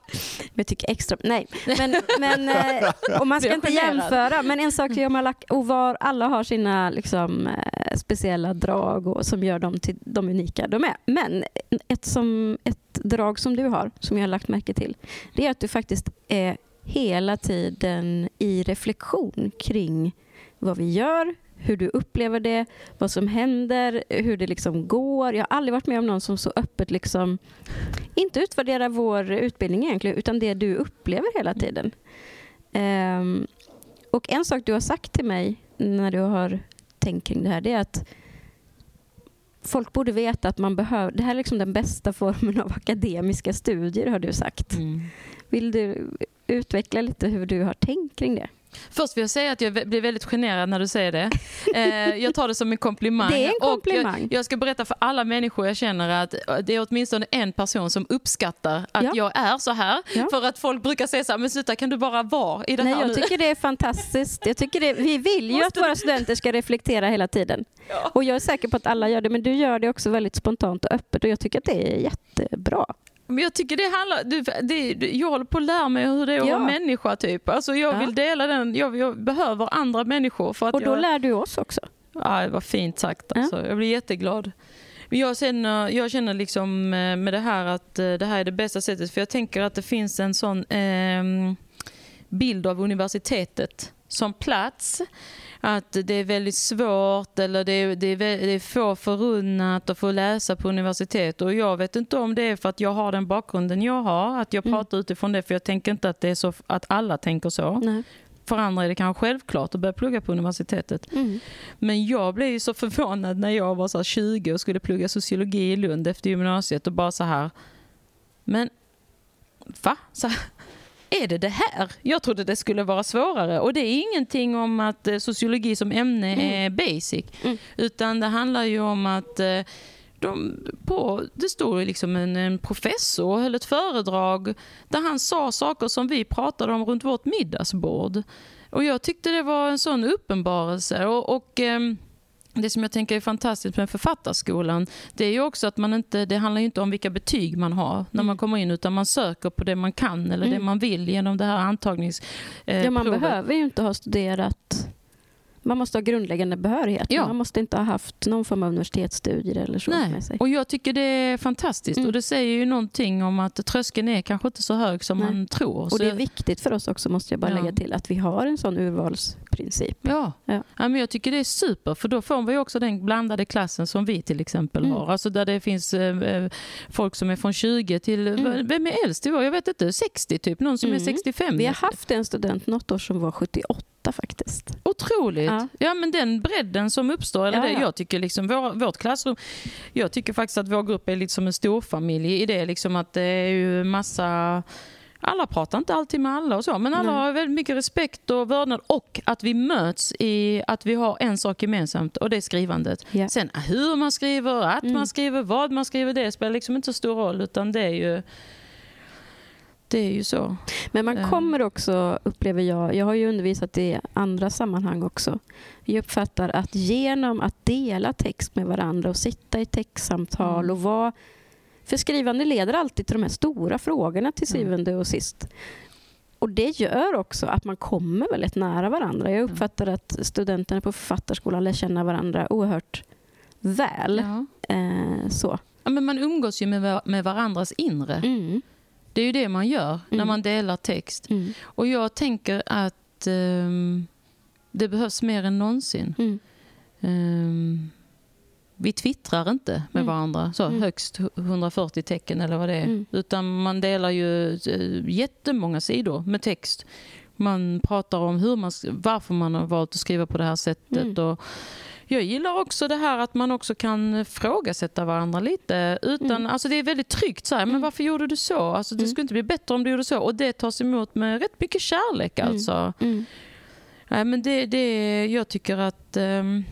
jag tycker extra, nej. Men, men, eh, och man ska inte jämföra, men en sak är om alla, och var alla har sina liksom, eh, speciella drag och, som gör dem till de unika de är. Men ett, som, ett drag som du har, som jag har lagt märke till, det är att du faktiskt är hela tiden i reflektion kring vad vi gör, hur du upplever det, vad som händer, hur det liksom går. Jag har aldrig varit med om någon som så öppet liksom inte utvärderar vår utbildning egentligen, utan det du upplever hela tiden. Ehm, Och en sak du har sagt till mig när du har tänkt kring det här, det är att folk borde veta att man behöver, det här är liksom den bästa formen av akademiska studier har du sagt. Mm. Vill du utveckla lite hur du har tänkt kring det? Först vill jag säga att jag blir väldigt generad när du säger det. Eh, jag tar det som en komplimang. Det är en komplimang. jag, jag ska berätta för alla människor jag känner att det är åtminstone en person som uppskattar att Ja. jag är så här. Ja. För att folk brukar säga så här, men sluta kan du bara vara i det Nej, här jag nu? tycker det är fantastiskt. Jag tycker det, vi vill ju att våra studenter ska reflektera hela tiden. Ja. Och jag är säker på att alla gör det, men du gör det också väldigt spontant och öppet och jag tycker att det är jättebra. Men jag tycker det handlar, det, du- jag håller på att lära mig hur det är att Ja. vara människa typ. Alltså jag Ja. vill dela den, jag, jag behöver andra människor för att Och då jag... lär du oss också. Ja, det var fint sagt. Ja. Alltså. Jag blir jätteglad. Men Jag känner, jag känner liksom eh, med det här att eh, det här är det bästa sättet. För jag tänker att det finns en sån ehm, bild av universitetet som plats. Att det är väldigt svårt eller det är, det är, det är få förunnat att få läsa på universitet. Och jag vet inte om det är för att jag har den bakgrunden jag har. Att jag Mm. pratar utifrån det. För jag tänker inte att det är så att alla tänker så. Nej. För andra är det kanske självklart att börja plugga på universitetet. Mm. Men jag blev ju så förvånad när jag var så här 20 och skulle plugga sociologi i Lund efter gymnasiet och bara så här. Men va? Så här, är det det här? Jag trodde det skulle vara svårare. Och det är ingenting om att eh, sociologi som ämne är basic. Mm. Utan det handlar ju om att eh, de, på, det stod liksom en, en professor och höll ett föredrag där han sa saker som vi pratade om runt vårt middagsbord. Och jag tyckte det var en sån uppenbarelse. Och, och ehm, det som jag tänker är fantastiskt med författarskolan det är ju också att man inte, det handlar inte om vilka betyg man har när man Mm. kommer in utan man söker på det man kan eller det Mm. man vill genom det här antagnings... Eh, Ja, man provet. behöver ju inte ha studerat man måste ha grundläggande behörighet. Ja. Man måste inte ha haft någon form av universitetsstudier eller så Nej. med sig. Och jag tycker det är fantastiskt Mm. och det säger ju någonting om att tröskeln är kanske inte så hög som Nej. man tror. Och det är viktigt för oss också, måste jag bara Ja. lägga till, att vi har en sån urvalsprincip. Ja. Ja. Ja. men jag tycker det är super för då får vi också den blandade klassen som vi till exempel Mm. har. Alltså där det finns eh, folk som är från 20 till, Mm. vem är äldst i år? Jag vet inte, 60 typ, någon som är Mm. 65. Vi har haft en student något år som var 78 faktiskt. Otroligt. Ja. Ja. men den bredden som uppstår. Eller Ja, det, ja. Jag tycker liksom vår, vårt klassrum, jag tycker faktiskt att vår grupp är lite som en storfamilj i det liksom att det är ju massa alla pratar inte alltid med alla och så, men alla Nej. har väldigt mycket respekt och vördnad och att vi möts i att vi har en sak gemensamt och det är skrivandet. Ja. Sen hur man skriver, att Mm. man skriver, vad man skriver, det spelar liksom inte så stor roll utan det är ju det är ju så. Men man Eh. kommer också, upplever jag, jag har ju undervisat i andra sammanhang också. Vi uppfattar att genom att dela text med varandra och sitta i textsamtal Mm. och vara... För skrivande leder alltid till de här stora frågorna till Mm. syvende och sist. Och det gör också att man kommer väldigt nära varandra. Jag uppfattar att studenterna på författarskolan lär känna varandra oerhört väl. Ja. Eh, så. Ja, men man umgås ju med, va- med varandras inre. Mm. Det är ju det man gör när Mm. man delar text. Mm. Och jag tänker att ehm, det behövs mer än någonsin. Mm. Ehm, vi twittrar inte med Mm. varandra så Mm. högst 140 tecken eller vad det är. Mm. Utan man delar ju eh, jättemånga sidor med text. Man pratar om hur man, varför man har valt att skriva på det här sättet. Och jag gillar också det här att man också kan frågasätta varandra lite. Utan, Mm. alltså det är väldigt tryggt. Så här, men Mm. varför gjorde du så? Alltså, det Mm. skulle inte bli bättre om du gjorde så. Och det tas emot med rätt mycket kärlek. Mm. Alltså. Nej, men det, det, jag tycker att ehm,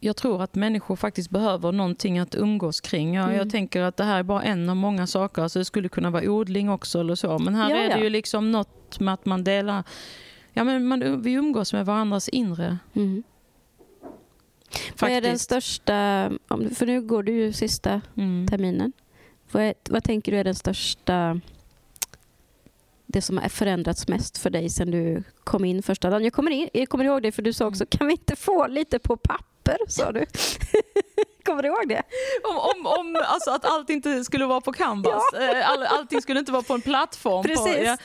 jag tror att människor faktiskt behöver någonting att umgås kring. Ja, Mm. Jag tänker att det här är bara en av många saker. Alltså det skulle kunna vara odling också eller så. Men här Ja, är det ja. ju liksom något med att man delar... Ja, men man, vi umgås med varandras inre. Mm. Vad är den största, för nu går du ju sista Mm. terminen. Vad, är, vad tänker du är den största, det som har förändrats mest för dig sen du kom in första dagen? Jag kommer, in, jag kommer ihåg det för du sa också, kan vi inte få lite på papper? sa du. kommer du ihåg det? Om, om, om alltså att allt inte skulle vara på Canvas. Eh, All, allting skulle inte vara på en plattform. På, Precis. ja.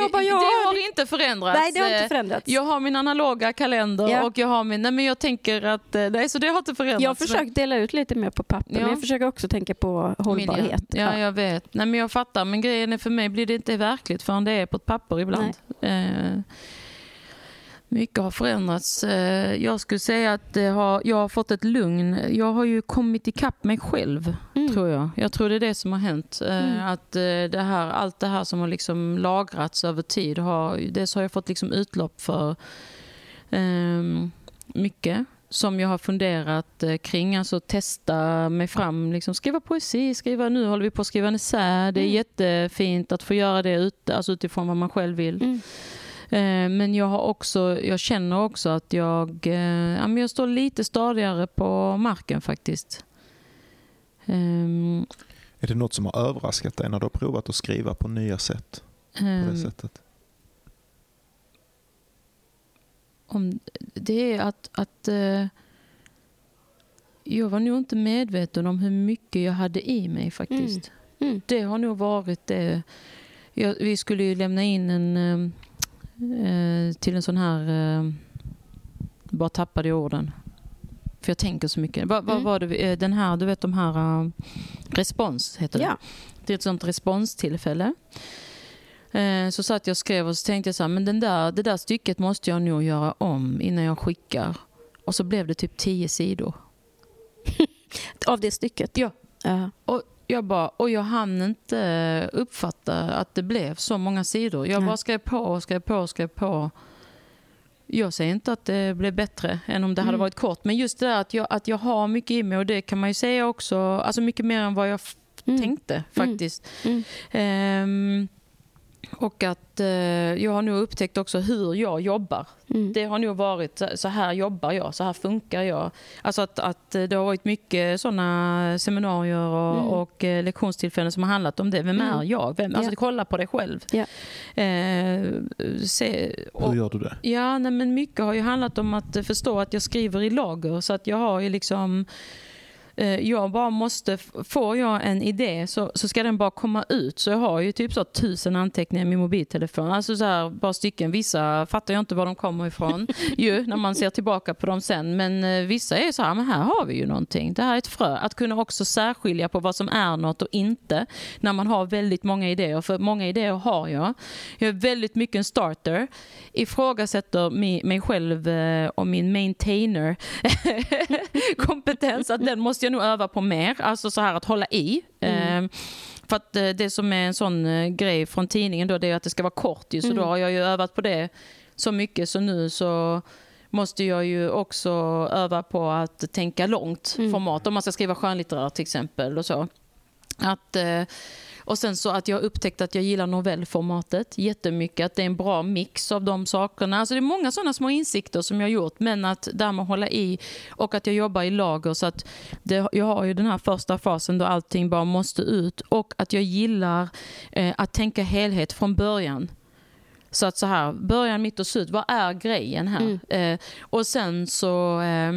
Jag bara, det ja, har inte förändrats. Nej, det har inte Eh, förändrats. Jag har min analoga kalender Ja. och jag har min... Nej, men jag tänker att... eh, Nej, så det har inte förändrats. Jag har försökt dela ut lite mer på papper, Ja. men jag försöker också tänka på hållbarhet. Ja, jag vet. Nej, men jag fattar. Men grejen är för mig blir det inte verkligt förrän det är på ett papper ibland. Eh, Mycket har förändrats. Eh, Jag skulle säga att har, jag har fått ett lugn. Jag har ju kommit ikapp mig själv, Mm. tror jag. Jag tror det är det som har hänt. Eh, Mm. Att eh, det här, allt det här som har liksom lagrats över tid, har, dels har jag fått liksom utlopp för ehm, mycket som jag har funderat kring. Alltså testa mig fram, liksom skriva poesi, skriva, nu håller vi på att skriva en essä. Det är Mm. jättefint att få göra det ut, alltså utifrån vad man själv vill. Mm. Eh, Men jag, har också, jag känner också att jag, eh, jag står lite stadigare på marken faktiskt. Ehm, Är det något som har överraskat dig när du har provat att skriva på nya sätt? På det ehm, sättet? om, det är att, att eh, jag var nog inte medveten om hur mycket jag hade i mig faktiskt. Mm. Det har nog varit det. Jag, vi skulle ju lämna in en eh, till en sån här... Eh, bara tappade jag orden. För jag tänker så mycket. Vad Mm. var det? eh, Den här, du vet de här... eh, respons heter det. Ja. Det är ett sånt responstillfälle. Eh, Så satt jag och skrev och så tänkte jag så här, men den där, det där stycket måste jag nog göra om innan jag skickar. Och så blev det typ tio sidor. Av det stycket? Ja. Ja. Och jag bara, och jag hann inte uppfatta att det blev så många sidor. Jag Nej. bara skrev på och skrev på och skrev på. Jag säger inte att det blev bättre än om det hade Mm. varit kort. Men just det där att jag, att jag har mycket i mig och det kan man ju säga också, alltså mycket mer än vad jag Mm. tänkte faktiskt. Mm. Ehm, och att eh, jag har nog upptäckt också hur jag jobbar. Mm. Det har nog varit så här jobbar jag, så här funkar jag. Alltså att, att det har varit mycket sådana seminarier och, Mm. och eh, lektionstillfällen som har handlat om det. Vem Mm. är jag? Vem, alltså Ja. kolla på dig själv. Ja. Eh, se, och, Hur gör du det? Ja, nej, men mycket har ju handlat om att eh, förstå att jag skriver i lager. Så att jag har ju liksom... eh, Jag bara måste, får jag en idé så, så ska den bara komma ut. Så jag har ju typ så tusen anteckningar i min mobiltelefon. Alltså så här, bara stycken. Vissa fattar jag inte var de kommer ifrån ju, när man ser tillbaka på dem sen. Men eh, vissa är så här, men här har vi ju någonting. Det här är ett frö. Att kunna också särskilja på vad som är något och inte. När man har väldigt många idéer. För många idéer har jag. Jag är väldigt mycket en starter. Ifrågasätter mi- mig själv eh, och min maintainer kompetens. Att den måste jag nog öva på mer. Alltså så här att hålla i. Mm. Eh, För att eh, det som är en sån eh, grej från tidningen då, det är att det ska vara kort. Ju, så Mm. då har jag ju övat på det så mycket så nu så måste jag ju också öva på att tänka långt Mm. format. Om man ska skriva skönlitterär till exempel och så. Att, eh, och sen så att jag har upptäckt att jag gillar novellformatet jättemycket. Att det är en bra mix av de sakerna. Alltså det är många sådana små insikter som jag har gjort. Men att där med att hålla i och att jag jobbar i lager. Så att det, jag har ju den här första fasen då allting bara måste ut. Och att jag gillar eh, att tänka helhet från början. Så att så här, början, mitt och slut. Vad är grejen här? Mm. Eh, och sen så eh,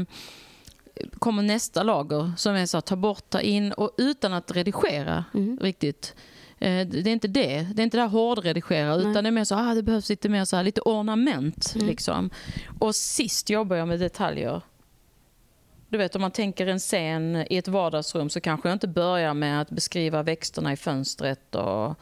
kommer nästa lager som är så här, ta bort, ta in och utan att redigera Mm. riktigt. Eh, Det är inte det. Det är inte det här hårdredigera Nej. utan det är mer så ah, det behövs lite mer så här, lite ornament. Mm. Liksom. Och sist jobbar jag med detaljer. Du vet om man tänker en scen i ett vardagsrum så kanske jag inte börjar med att beskriva växterna i fönstret och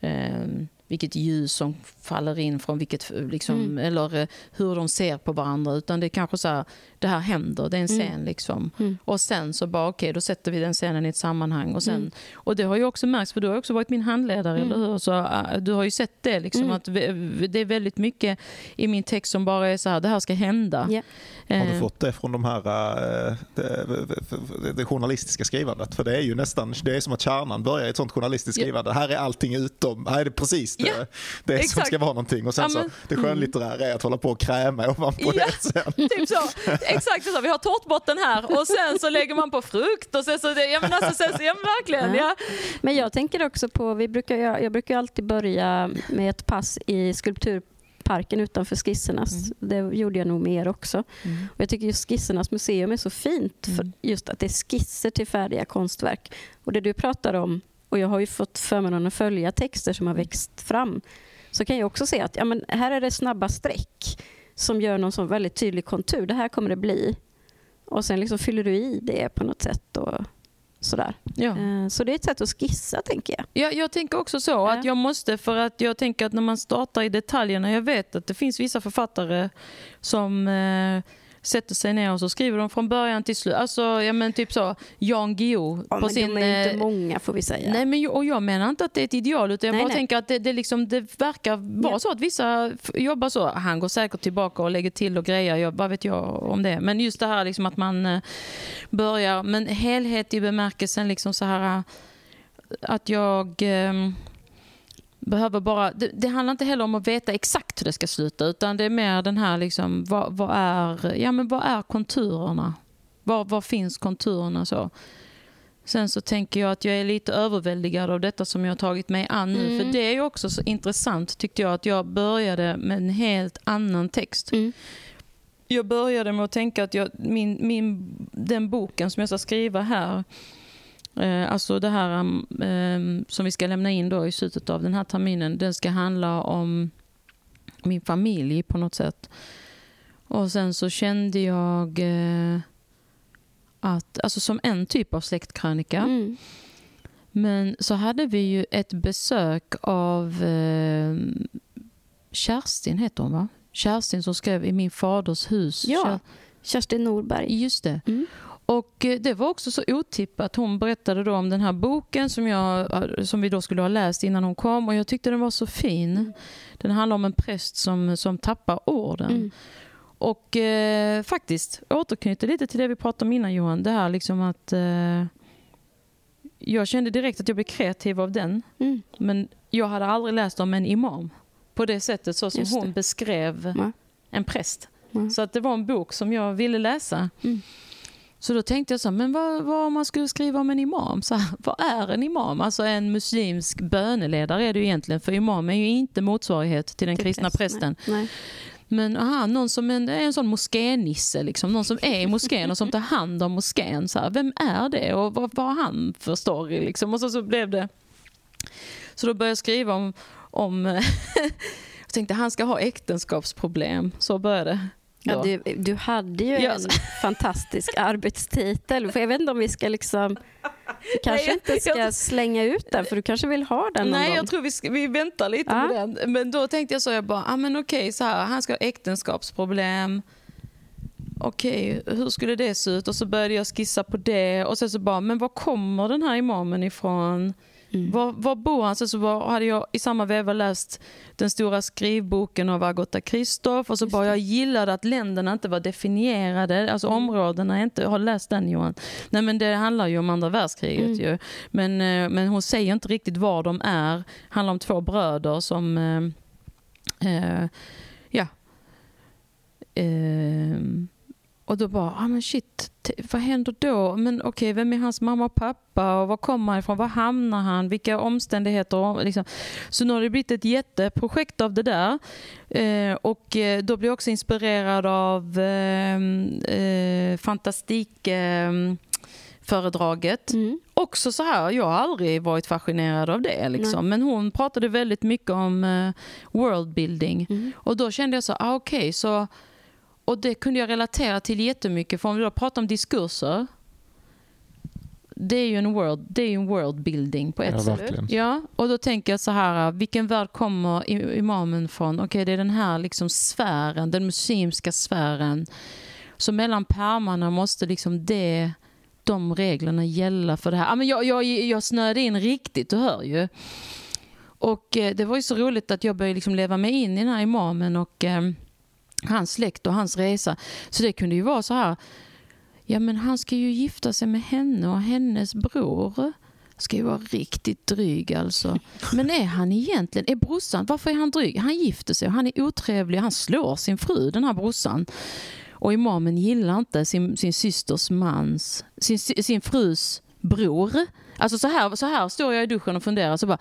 eh, vilket ljus som faller in från vilket, liksom, Mm. eller eh, hur de ser på varandra. Utan det är kanske så här, det här händer, det är en Mm. scen liksom. Mm. Och sen så bara, okej, då sätter vi den scenen i ett sammanhang. Och, sen, Mm. och det har ju också märkts, för du har också varit min handledare, Mm. eller hur? Så, äh, du har ju sett det, liksom, Mm. att det är väldigt mycket i min text som bara är så här, det här ska hända. Ja. Har du Eh, fått det från de här, eh, det, det, journalistiska skrivandet? För det är ju nästan det är som att kärnan börjar i ett sånt journalistiskt skrivande. Här är allting utom, här är det precis Ja, det som exakt. ska vara någonting. Och sen Ja, så men- det skönlitterära är att hålla på och kräma ovanpå Ja. det sen. Typ så. Exakt så. Vi har tårtbotten här och sen så lägger man på frukt och sen så, det, ja men alltså, sen så, ja men verkligen. Ja. Men jag tänker också på, vi brukar, jag, jag brukar alltid börja med ett pass i skulpturparken utanför Skissernas. Det gjorde jag nog mer också. Och jag tycker just Skissernas museum är så fint för Mm. just att det är skisser till färdiga konstverk. Och det du pratar om, och jag har ju fått förmånen att följa texter som har växt fram, så kan jag också se att ja, men här är det snabba streck som gör någon sån väldigt tydlig kontur. Det här kommer det bli. Och sen liksom fyller du i det på något sätt. Och, Sådär. Ja. Eh, Så det är ett sätt att skissa, tänker jag. Jag, jag tänker också så, Ja. att jag måste, för att jag tänker att när man startar i detaljerna, jag vet att det finns vissa författare som eh, sätter sig ner och så skriver de från början till slut. Alltså, ja, men typ så, Jan Guillou Ja, på men sin... de är inte eh, många, får vi säga. Nej, men, och jag menar inte att det är ett ideal, utan jag Nej, bara nej. tänker att det, det, liksom, det verkar vara Ja. så att vissa jobbar så. Han går säkert tillbaka och lägger till och grejer, jag, vad vet jag om det. Men just det här liksom att man eh, börjar, men helhet i bemärkelsen liksom så här eh, att jag eh, behöver bara, det, det handlar inte heller om att veta exakt hur det ska sluta, utan det är mer den här liksom, vad, vad är, ja men vad är konturerna? Var, var finns konturerna så? Sen så tänker jag att jag är lite överväldigad av detta som jag har tagit mig an nu. Mm. För det är ju också så intressant tyckte jag att jag började med en helt annan text. Mm. Jag började med att tänka att jag, min, min, den boken som jag ska skriva här, alltså det här um, eh, som vi ska lämna in då i slutet av den här terminen, den ska handla om min familj på något sätt. Och sen så kände jag eh, att, alltså som en typ av släktkrönika, Mm. men så hade vi ju ett besök av eh, Kerstin, heter hon va? Kerstin som skrev I min faders hus. Ja. Ker- Kerstin Norberg. Just det. Mm. Och eh, det var också så otippat. Hon berättade då om den här boken som, jag, eh, som vi då skulle ha läst innan hon kom och jag tyckte den var så fin. Den handlar om en präst som, som tappar orden. Mm. Och eh, faktiskt återknyter lite till det vi pratade om innan Johan. Det här liksom att eh, jag kände direkt att jag blev kreativ av den. Mm. Men jag hade aldrig läst om en imam på det sättet så som hon beskrev Nej. en präst. Så att det var en bok som jag ville läsa. Så då tänkte jag så men vad, vad om man skulle skriva om en imam? Så här, vad är en imam? Alltså en muslimsk böneledare är det ju egentligen. För imam är ju inte motsvarighet till den Till kristna präst, prästen. Nej. Men aha, någon som en, är en sån moskénisse, liksom. någon som är i moskén och som tar hand om moskén. Så här, vem är det och vad, vad har han för story? Liksom? Och så, så blev det... Så då började jag skriva om... om jag tänkte han ska ha äktenskapsproblem. Så började det. Ja, du, du hade ju Ja. en fantastisk arbetstitel. För jag vet inte om vi ska liksom... Du kanske Nej, inte ska jag- slänga ut den, för du kanske vill ha den någon Nej, gång. jag tror vi, ska, vi väntar lite Ja. med den. Men då tänkte jag så, jag bara, ah, men okej, så här, han ska ha äktenskapsproblem. Okej, hur skulle det se ut? Och så började jag skissa på det. Och sen så bara, men var kommer den här imamen ifrån? Mm. Var, var bor han? Sen så var, hade jag i samma veva läst den stora skrivboken av Agota Kristoff. Och så bara, jag gillade att länderna inte var definierade. Alltså Mm. områdena inte, har läst den Johan? Nej men det handlar ju om andra världskriget Mm. ju. Men, eh, men hon säger inte riktigt var de är. Det handlar om två bröder som... Eh, eh, ja. Eh, och då bara, ah, men shit, vad händer då? Men okej, vem är hans mamma och pappa? Och var kommer han ifrån? Var hamnar han? Vilka omständigheter? Liksom. Så nu har det blivit ett jätteprojekt av det där. Eh, och eh, då blir jag också inspirerad av eh, eh, fantastik... Eh, föredraget. Mm. Också så här, jag har aldrig varit fascinerad av det. Liksom. Men hon pratade väldigt mycket om eh, worldbuilding. Mm. Och då kände jag så, ah, okej, så... Och det kunde jag relatera till jättemycket. För om vi då pratar om diskurser. Det är ju en world, det är en worldbuilding på ett Ja, sätt. Ja, och då tänker jag så här, vilken värld kommer imamen från? Okej, det är den här liksom sfären, den muslimska sfären. Så mellan pärmarna måste liksom det, de reglerna gälla för det här. Men jag, jag, jag snöade in riktigt, du hör ju. Och eh, det var ju så roligt att jag började liksom leva mig in i den här imamen och eh, hans släkt och hans resa. Så det kunde ju vara så här, ja men han ska ju gifta sig med henne och hennes bror ska ju vara riktigt dryg alltså. Men är han egentligen, är brorsan, varför är han dryg? Han gifter sig och han är otrevlig, han slår sin fru den här brorsan. Och imamen gillar inte sin, sin systers mans, sin, sin frus bror. Alltså så här, så här står jag i duschen och funderar så bara,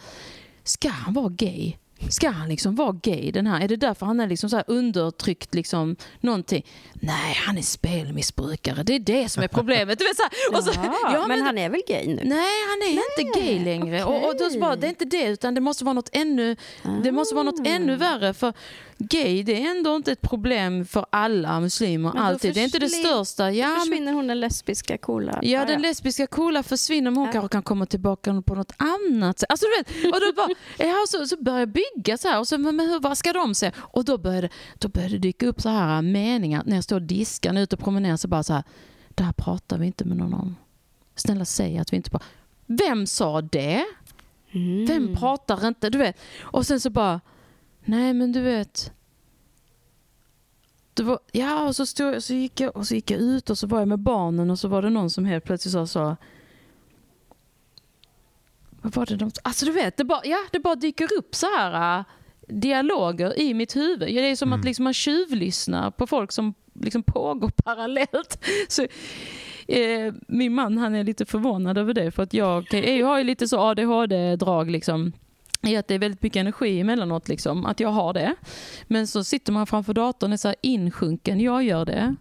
ska han vara gay? Ska han liksom vara gay den här? Är det därför han är liksom så undertryckt liksom någonting? Nej, han är spelmissbrukare. Det är det som är problemet. Du vet, så här. Och så, Jaha, ja, men, han är väl gay nu? Nej, han är inte gay längre. Och, och då så bara, det är inte det, utan det måste vara något ännu, det måste vara något Ah. ännu värre. För gay det är ändå inte ett problem för alla muslimer Men alltid. Det är inte det största. Ja, Då försvinner hon den lesbiska coola. ja, den lesbiska coola försvinner men hon Ja. kanske kan komma tillbaka på något annat sätt. Alltså, du vet, och då bara, ja, så, så börjar jag bygga så här och så, men, hur, vad ska de säga? Och då började, då började det dyka upp så här meningar när jag står och diskar, ute och promenerar så bara så här, det här pratar vi inte med någon om. Snälla säg att vi inte bara, vem sa det? Mm. Vem pratar inte? Du vet. Och sen så bara, nej men du vet. Det var, ja, och så, stod, så, gick jag, och så gick jag ut och så var jag med barnen och så var det någon som helt plötsligt sa så. Vad var det de Alltså du vet, det bara, ja, det bara dyker upp så här äh, dialoger i mitt huvud. Ja, Det är som Mm. att liksom man tjuvlyssnar på folk som liksom pågår parallellt. Så, eh, min man han är lite förvånad över det för att jag, jag har ju lite så ADHD-drag liksom i att det är väldigt mycket energi emellanåt, liksom, att jag har det. Men så sitter man framför datorn och är så insjunken, jag gör det.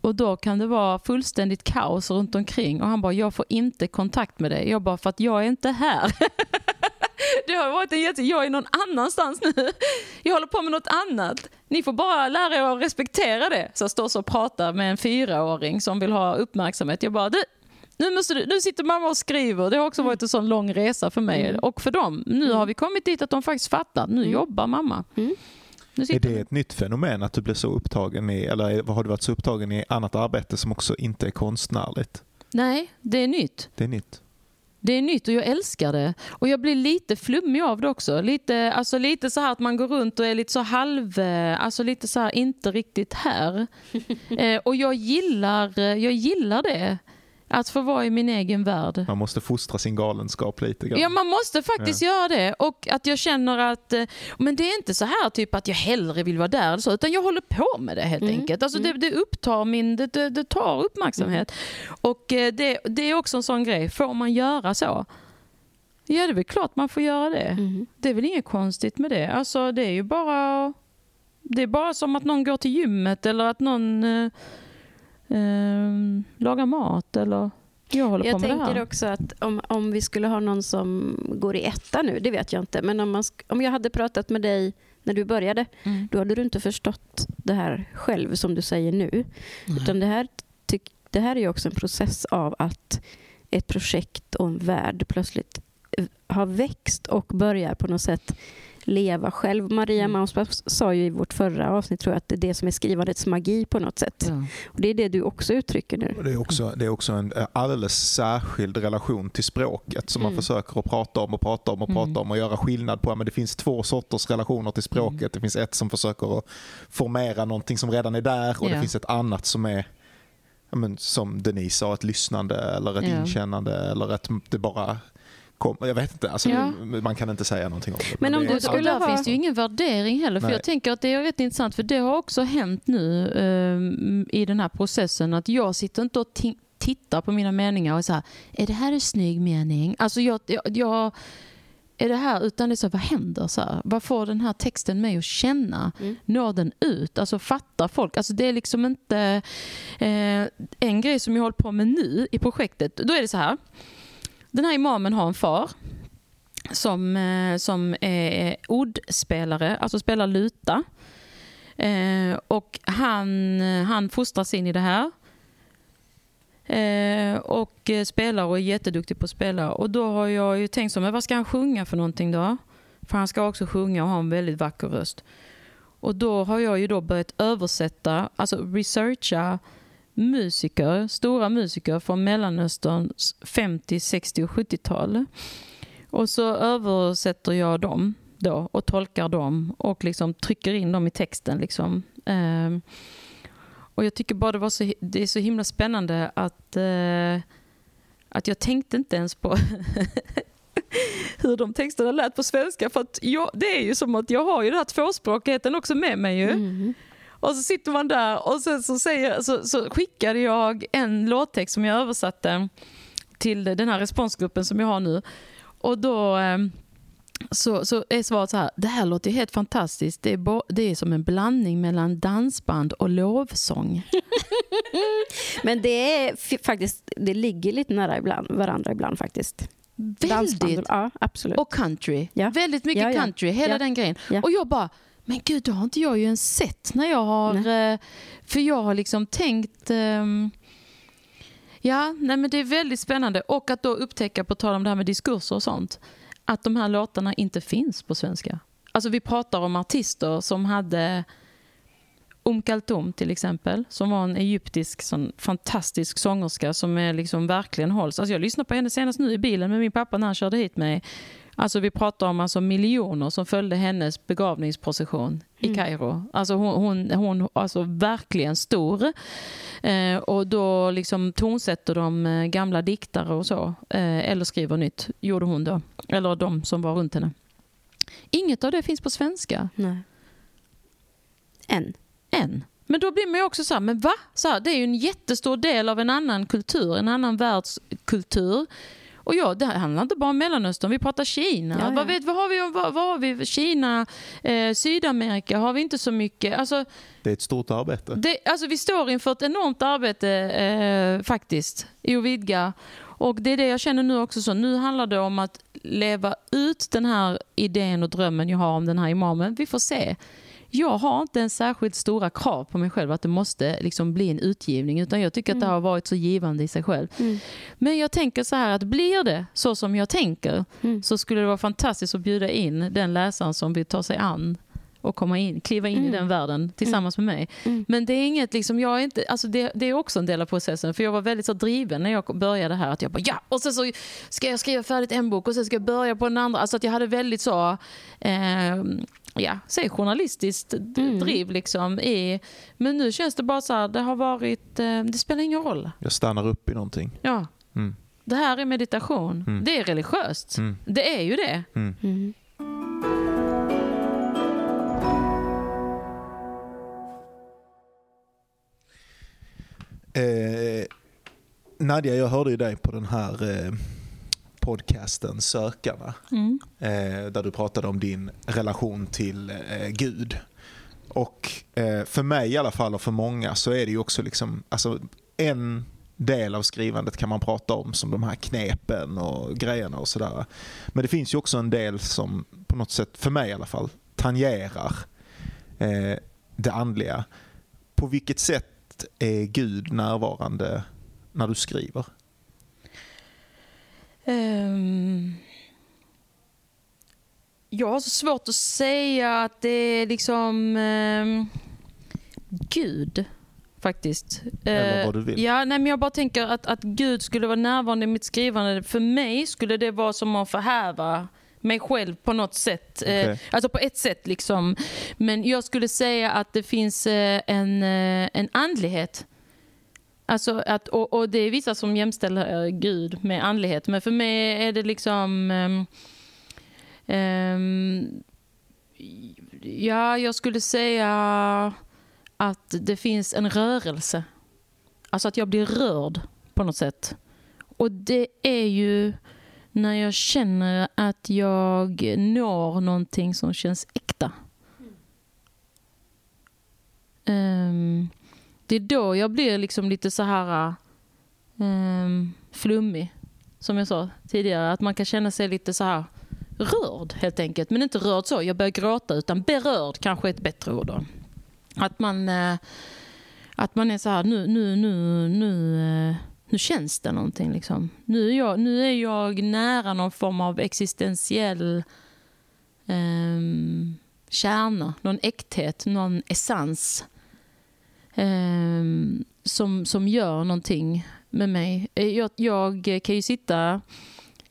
Och då kan det vara fullständigt kaos runt omkring och han bara, jag får inte kontakt med dig. Jag bara, för att jag är inte här. Det har varit en jätte... Jag är någon annanstans nu. Jag håller på med något annat. Ni får bara lära er att respektera det. Så jag står så och pratar med en fyraåring som vill ha uppmärksamhet. Jag bara, du, nu, måste du, nu sitter mamma och skriver. Det har också varit en sån lång resa för mig Mm. och för dem. Nu har vi kommit dit att de faktiskt fattar. Nu Mm. jobbar mamma. Mm. Nu Är det ett nytt fenomen att du blir så upptagen i, eller har du varit så upptagen i annat arbete som också inte är konstnärligt? Nej, det är nytt. Det är nytt. Det är nytt och jag älskar det. Och jag blir lite flummig av det också. Lite, alltså lite så här att man går runt och är lite så halv... eh, Alltså lite så här inte riktigt här. eh, och jag gillar, eh, jag gillar det. Att få vara i min egen värld. Man måste fostra sin galenskap lite grann. Ja, man måste faktiskt göra det. Och att jag känner att, eh, men det är inte så här typ att jag hellre vill vara där, så, utan jag håller på med det helt Mm. enkelt. Alltså det, det upptar min, det, det, det tar uppmärksamhet. Och eh, det, det är också en sån grej, får man göra så? Ja, det är väl klart man får göra det. Mm. Det är väl inget konstigt med det. Alltså det är ju bara, det är bara som att någon går till gymmet eller att någon eh, lagar mat eller jag håller på Jag med det tänker här. också att om, om vi skulle ha någon som går i etta nu, det vet jag inte, men om, man, om jag hade pratat med dig när du började, Mm. då hade du inte förstått det här själv som du säger nu. Utan det här, tyck, det här är ju också en process av att ett projekt och en värld plötsligt eh, har växt och börjar på något sätt leva själv. Maria Mm. Mauspass sa ju i vårt förra avsnitt tror jag, att det är det som är skrivandets magi på något sätt. Ja. Och det är det du också uttrycker nu. Det är också, det är också en eh, alldeles särskild relation till språket som man Mm. försöker att prata om och prata om och Mm. prata om och göra skillnad på. Men det finns två sorters relationer till språket. Mm. Det finns ett som försöker att formera någonting som redan är där och det Ja. finns ett annat som är men, som Denise sa, ett lyssnande eller ett Ja. inkännande eller ett det bara kom, Jag vet inte, alltså, Ja. man kan inte säga någonting om det. Men om det Och skulle där ha- finns det ju ingen värdering heller. För Nej. jag tänker att det är rätt intressant för det har också hänt nu ehm, i den här processen att jag sitter inte och ti- tittar på mina meningar och så här, är det här en snygg mening? Alltså jag, jag, jag är det här, utan det är så vad händer? Så här, vad får den här texten mig att känna? Mm. Når den ut? Alltså fattar folk? Alltså det är liksom inte eh, en grej som jag håller på med nu i projektet. Då är det så här. Den här imamen har en far som, eh, som är ordspelare, alltså spelar luta. Eh, och han, han fostras in i det här. Eh, och spelar och är jätteduktig på att spela. Och då har jag ju tänkt så, men vad ska han sjunga för någonting då? För han ska också sjunga och ha en väldigt vacker röst. Och då har jag ju då börjat översätta, alltså researcha musiker, stora musiker från Mellanösterns 50, 60 och 70-tal. Och så översätter jag dem då och tolkar dem och liksom trycker in dem i texten. Liksom. Ehm, och jag tycker bara det, var så, det är så himla spännande att, eh, att jag tänkte inte ens på hur de texterna lät på svenska. För att jag, det är ju som att jag har ju den här tvåspråkigheten också med mig ju. Mm. Och så sitter man där och sen så, säger, så, så skickade jag en låttext som jag översatte till den här responsgruppen som jag har nu. Och då eh, så, så är svaret så här, det här låter ju helt fantastiskt. Det är, bo, det är som en blandning mellan dansband och lovsång. Men det är faktiskt, det ligger lite nära ibland, varandra ibland faktiskt. Dansband, Väldigt. Ja, absolut. Och country. Ja. Väldigt mycket Ja, country, hela den grejen. Och jag bara, Men gud, det har inte jag ju ens sett när jag har... Eh, för jag har liksom tänkt... ehm, ja, nej men det är väldigt spännande. Och att då upptäcka, på tal om det här med diskurser och sånt, att de här låtarna inte finns på svenska. Alltså vi pratar om artister som hade Um Kaltoum till exempel, som var en egyptisk sån fantastisk sångerska som är liksom verkligen hålls. Alltså jag lyssnade på henne senast nu i bilen med min pappa när han körde hit mig. Alltså vi pratar om alltså miljoner som följde hennes begravningsprocession i Kairo. Alltså hon, hon, hon alltså verkligen stor. Eh, och då liksom tonsätter de eh, gamla diktare och så. Eh, eller skriver nytt, gjorde hon då. Eller de som var runt henne. Inget av det finns på svenska Nej. Än. än. Men då blir man ju också så här, men va? Så här, det är ju en jättestor del av en annan kultur, en annan världskultur. Och ja, det handlar inte bara om Mellanöstern, vi pratar Kina. Ja, ja. Vad, vet, vad, har vi, om- vad, vad har vi? Kina, eh, Sydamerika har vi inte så mycket. Alltså, Det är ett stort arbete. det, alltså vi står inför ett enormt arbete eh, faktiskt i att vidga. Och det är det jag känner nu också. Så nu handlar det om att leva ut den här idén och drömmen jag har om den här imamen. Vi får se. Jag har inte en särskilt stora krav på mig själv att det måste liksom bli en utgivning utan jag tycker att det har varit så givande i sig själv. Mm. Men jag tänker så här att blir det så som jag tänker Mm. så skulle det vara fantastiskt att bjuda in den läsaren som vill ta sig an och komma in, kliva in i Mm. den världen tillsammans med mig. Mm. Men det är inget, liksom, jag är inte, alltså det, det är också en del av processen. För jag var väldigt så driven när jag började här. Att jag bara ja, och sen så ska jag skriva färdigt en bok och sen ska jag börja på den andra. Alltså att jag hade väldigt så, eh, ja, säg journalistiskt Mm. driv liksom. I, men nu känns det bara så här, det har varit, eh, det spelar ingen roll. Jag stannar upp i någonting. Ja. Mm. Det här är meditation. Mm. Det är religiöst. Mm. Det är ju det. Eh, Nadja, jag hörde ju dig på den här eh, podcasten Sökarna. Mm. eh, där du pratade om din relation till eh, Gud. Och eh, för mig i alla fall och för många så är det ju också liksom, alltså en del av skrivandet kan man prata om som de här knepen och grejerna och sådär. Men det finns ju också en del som på något sätt, för mig i alla fall, tangerar eh, det andliga. På vilket sätt är Gud närvarande när du skriver? Ehm, jag har så svårt att säga att det är liksom ehm, Gud faktiskt. Eller Eh, vad du vill. Ja, nej, men jag bara tänker att, att Gud skulle vara närvarande i mitt skrivande. För mig skulle det vara som att förhäva mig själv på något sätt. Eh, Okej. alltså på ett sätt liksom. Men jag skulle säga att det finns eh, en, eh, en andlighet Alltså att, och, och det är vissa som jämställer Gud med andlighet. Men för mig är det liksom... ehm, ehm, ja, jag skulle säga att det finns en rörelse. Alltså att jag blir rörd på något sätt. Och det är ju när jag känner att jag når någonting som känns äkta. Um, det är då jag blir liksom lite så här um, flummig. Som jag sa tidigare, att man kan känna sig lite så här rörd helt enkelt. Men inte rörd så, jag börjar gråta, utan berörd kanske är ett bättre ord. Då. Att man, uh, att man är så här, nu, nu, nu, nu, uh, nu känns det någonting. Liksom. Nu, är jag, nu är jag nära någon form av existentiell um, kärna, någon äkthet, någon essens ehm, som, som gör någonting med mig. Eh, jag, jag kan ju sitta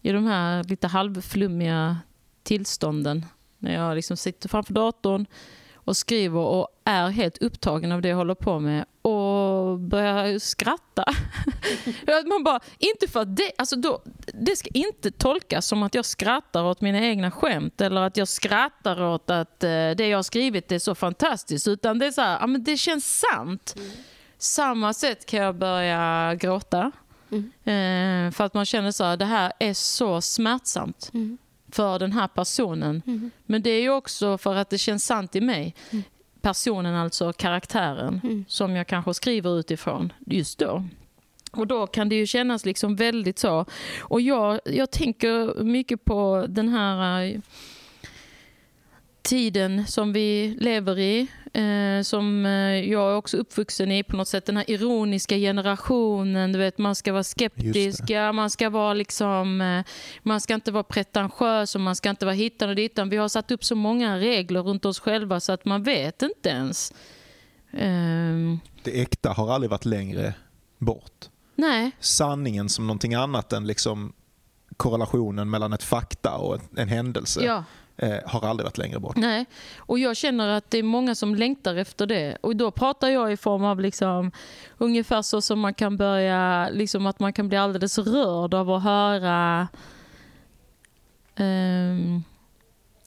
i de här lite halvflummiga tillstånden när jag liksom sitter framför datorn och skriver och är helt upptagen av det jag håller på med börjar skratta. Att Man bara, inte för att det, alltså då, det ska inte tolkas som att jag skrattar åt mina egna skämt eller att jag skrattar åt att eh, det jag har skrivit är så fantastiskt utan det är så här, ja, men det känns sant. Samma sätt kan jag börja gråta. Eh, för att man känner så här, det här är så smärtsamt Mm. för den här personen. Mm. Men det är ju också för att det känns sant i mig. Personen, alltså karaktären, Mm. som jag kanske skriver utifrån just då. Och då kan det ju kännas liksom väldigt så. Och jag, jag tänker mycket på den här... eh, tiden som vi lever i. Eh, som eh, jag är också uppvuxen i på något sätt. Den här ironiska generationen. Du vet, man ska vara skeptisk, man ska vara liksom... Eh, man ska inte vara pretentiös och man ska inte vara hittan och dittan. Vi har satt upp så många regler runt oss själva så att man vet inte ens. Ehm, Det äkta har aldrig varit längre bort. nej, Sanningen som någonting annat än liksom korrelationen mellan ett fakta och en, en händelse ja. Eh, har aldrig varit längre bort. Nej, och jag känner att det är många som längtar efter det. Och då pratar jag i form av liksom, ungefär så som man kan börja, liksom att man kan bli alldeles rörd av att höra ehm,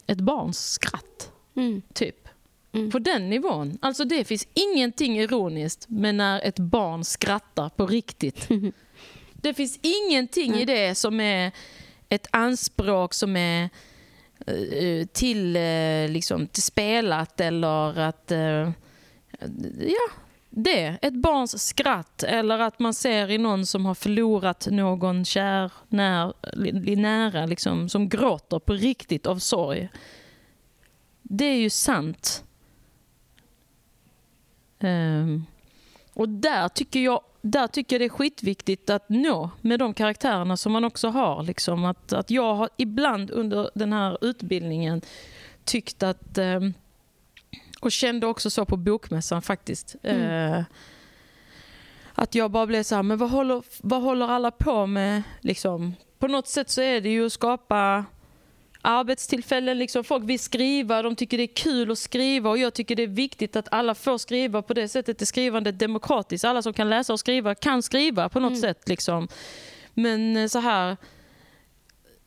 ett barns skratt, Mm. typ. Mm. På den nivån. Alltså det finns ingenting ironiskt med när ett barn skrattar på riktigt. Det finns ingenting i det som är ett anspråk som är eh, Eh, eh, till, eh, liksom, till spelat eller att... Ja, det. Ett barns skratt eller att man ser i någon som har förlorat någon kär, när, nära, liksom, som gråter på riktigt av sorg. Det är ju sant. Um, och där tycker, jag, där tycker jag det är skitviktigt att nå med de karaktärerna som man också har. Liksom. Att, att jag har ibland under den här utbildningen tyckt att, ehm, och kände också så på bokmässan faktiskt, eh, att jag bara blev så här, men vad håller, vad håller alla på med? Liksom, på något sätt så är det ju att skapa arbetstillfällen. Liksom folk vill skriva, de tycker det är kul att skriva och jag tycker det är viktigt att alla får skriva på det sättet. är skrivandet demokratiskt. Alla som kan läsa och skriva kan skriva på något sätt. Liksom. Men eh, så här...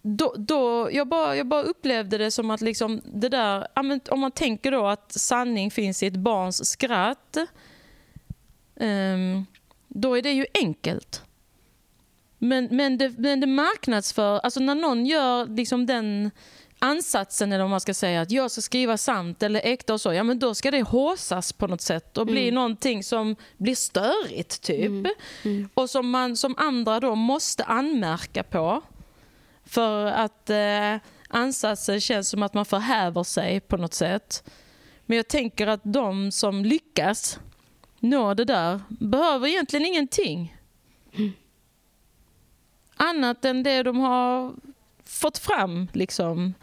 Då, då, jag, bara, jag bara upplevde det som att liksom det där, om man tänker då att sanning finns i ett barns skratt, ehm, då är det ju enkelt. Men, men, det, men det marknadsför, alltså när någon gör liksom den ansatsen eller om man ska säga att jag ska skriva sant eller äkta och så, ja men då ska det håsas på något sätt och bli någonting som blir störigt typ. Och som, man, som andra då måste anmärka på. För att eh, ansatsen känns som att man förhäver sig på något sätt. Men jag tänker att de som lyckas nå det där behöver egentligen ingenting. Annat än det de har fått fram. Liksom.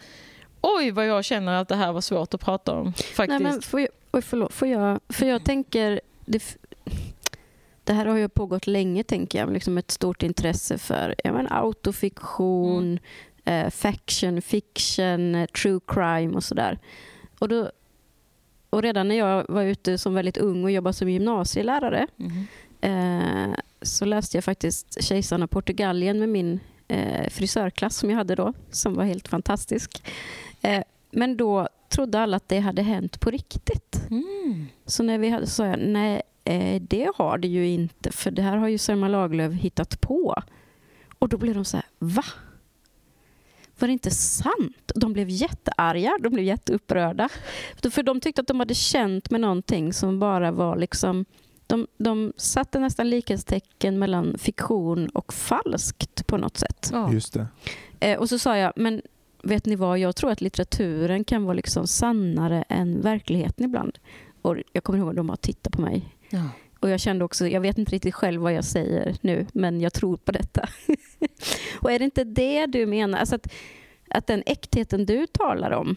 Oj vad jag känner att det här var svårt att prata om. Faktiskt. Nej, men får jag, oj, förlåt, får jag, för jag tänker... Det, det här har ju pågått länge, tänker jag. Liksom ett stort intresse för jag menar, autofiktion, eh, faction, fiction, eh, true crime och sådär. Och, då, och redan när jag var ute som väldigt ung och jobbade som gymnasielärare Mhm. eh, så läste jag faktiskt Kejsarna av Portugalien med min eh, frisörklass som jag hade då, som var helt fantastisk. Eh, men då trodde alla att det hade hänt på riktigt. Mm. Så när vi hade sa jag, nej eh, det har det ju inte för det här har ju Selma Lagerlöf hittat på. Och då blev de så här, va? Var det inte sant? De blev jättearga, de blev jätteupprörda. För de tyckte att de hade känt med någonting som bara var liksom de, de satte nästan likhetstecken mellan fiktion och falskt på något sätt. Ja. Just det. Eh, och så sa jag, men vet ni vad, jag tror att litteraturen kan vara liksom sannare än verkligheten ibland. Och jag kommer ihåg att de har tittat på mig. Ja. Och jag kände också, jag vet inte riktigt själv vad jag säger nu, men jag tror på detta. och är det inte det du menar? Alltså att, att den äktheten du talar om,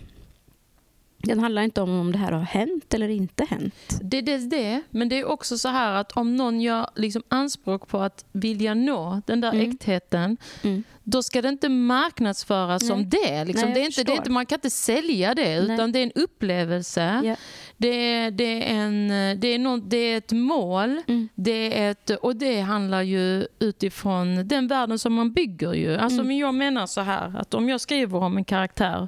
den handlar inte om om det här har hänt eller inte hänt. Det är dels det, men det är också så här att om någon gör liksom anspråk på att vilja nå den där Mm. äktheten, Mm. då ska det inte marknadsföras Nej. som det. Liksom. Nej, det, är inte, det är inte, man kan inte sälja det, Nej. utan det är en upplevelse. Ja. Det, är, det, är en, det, är nå- det är ett mål, Mm. det är ett, och det handlar ju utifrån den världen som man bygger. ju. Alltså, Mm. men jag menar så här, att om jag skriver om en karaktär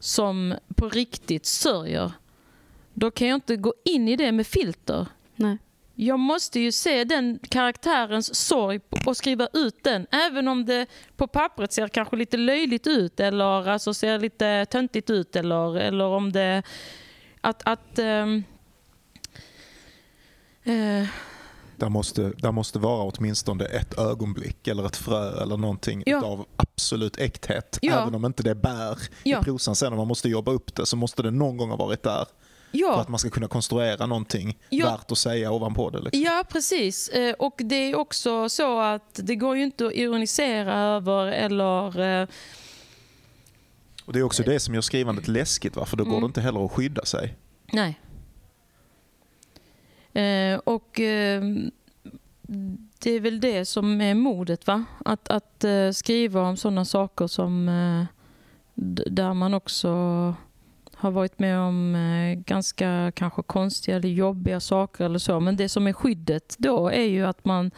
som på riktigt sörjer, då kan jag inte gå in i det med filter. Nej. Jag måste ju se den karaktärens sorg och skriva ut den. Även om det på pappret ser kanske lite löjligt ut eller alltså ser lite töntigt ut. Eller, eller om det... Att... att ehm, eh, Där måste, där måste vara åtminstone ett ögonblick eller ett frö eller någonting Ja. av absolut äkthet. Ja. Även om inte det bär Ja. i prosan sen när man måste jobba upp det så måste det någon gång ha varit där. För Ja, att man ska kunna konstruera någonting Ja. värt att säga ovanpå det. Liksom. ja precis. Eh, Och det är också så att det går ju inte att ironisera över eller... eh, Och Det är också det som gör skrivandet läskigt, va? för då går Mm. det inte heller att skydda sig. Nej. Eh, och eh, det är väl det som är modet, va? Att, att eh, skriva om sådana saker som eh, där man också har varit med om eh, ganska kanske konstiga eller jobbiga saker eller så. Men det som är skyddet då är ju att man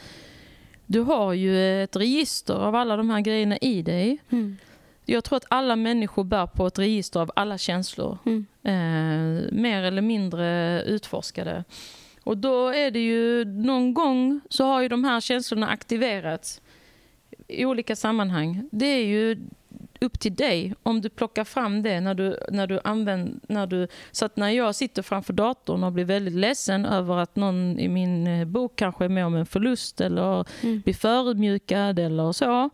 du har ju ett register av alla de här grejerna i dig. Mm. Jag tror att alla människor bär på ett register av alla känslor Mm. eh, mer eller mindre utforskade. Och då är det ju någon gång så har ju de här känslorna aktiverats i olika sammanhang. Det är ju upp till dig om du plockar fram det när du, när du använder... När du, så att när jag sitter framför datorn och blir väldigt ledsen över att någon i min eh, bok kanske är med om en förlust eller Mm. blir förödmjukad eller så,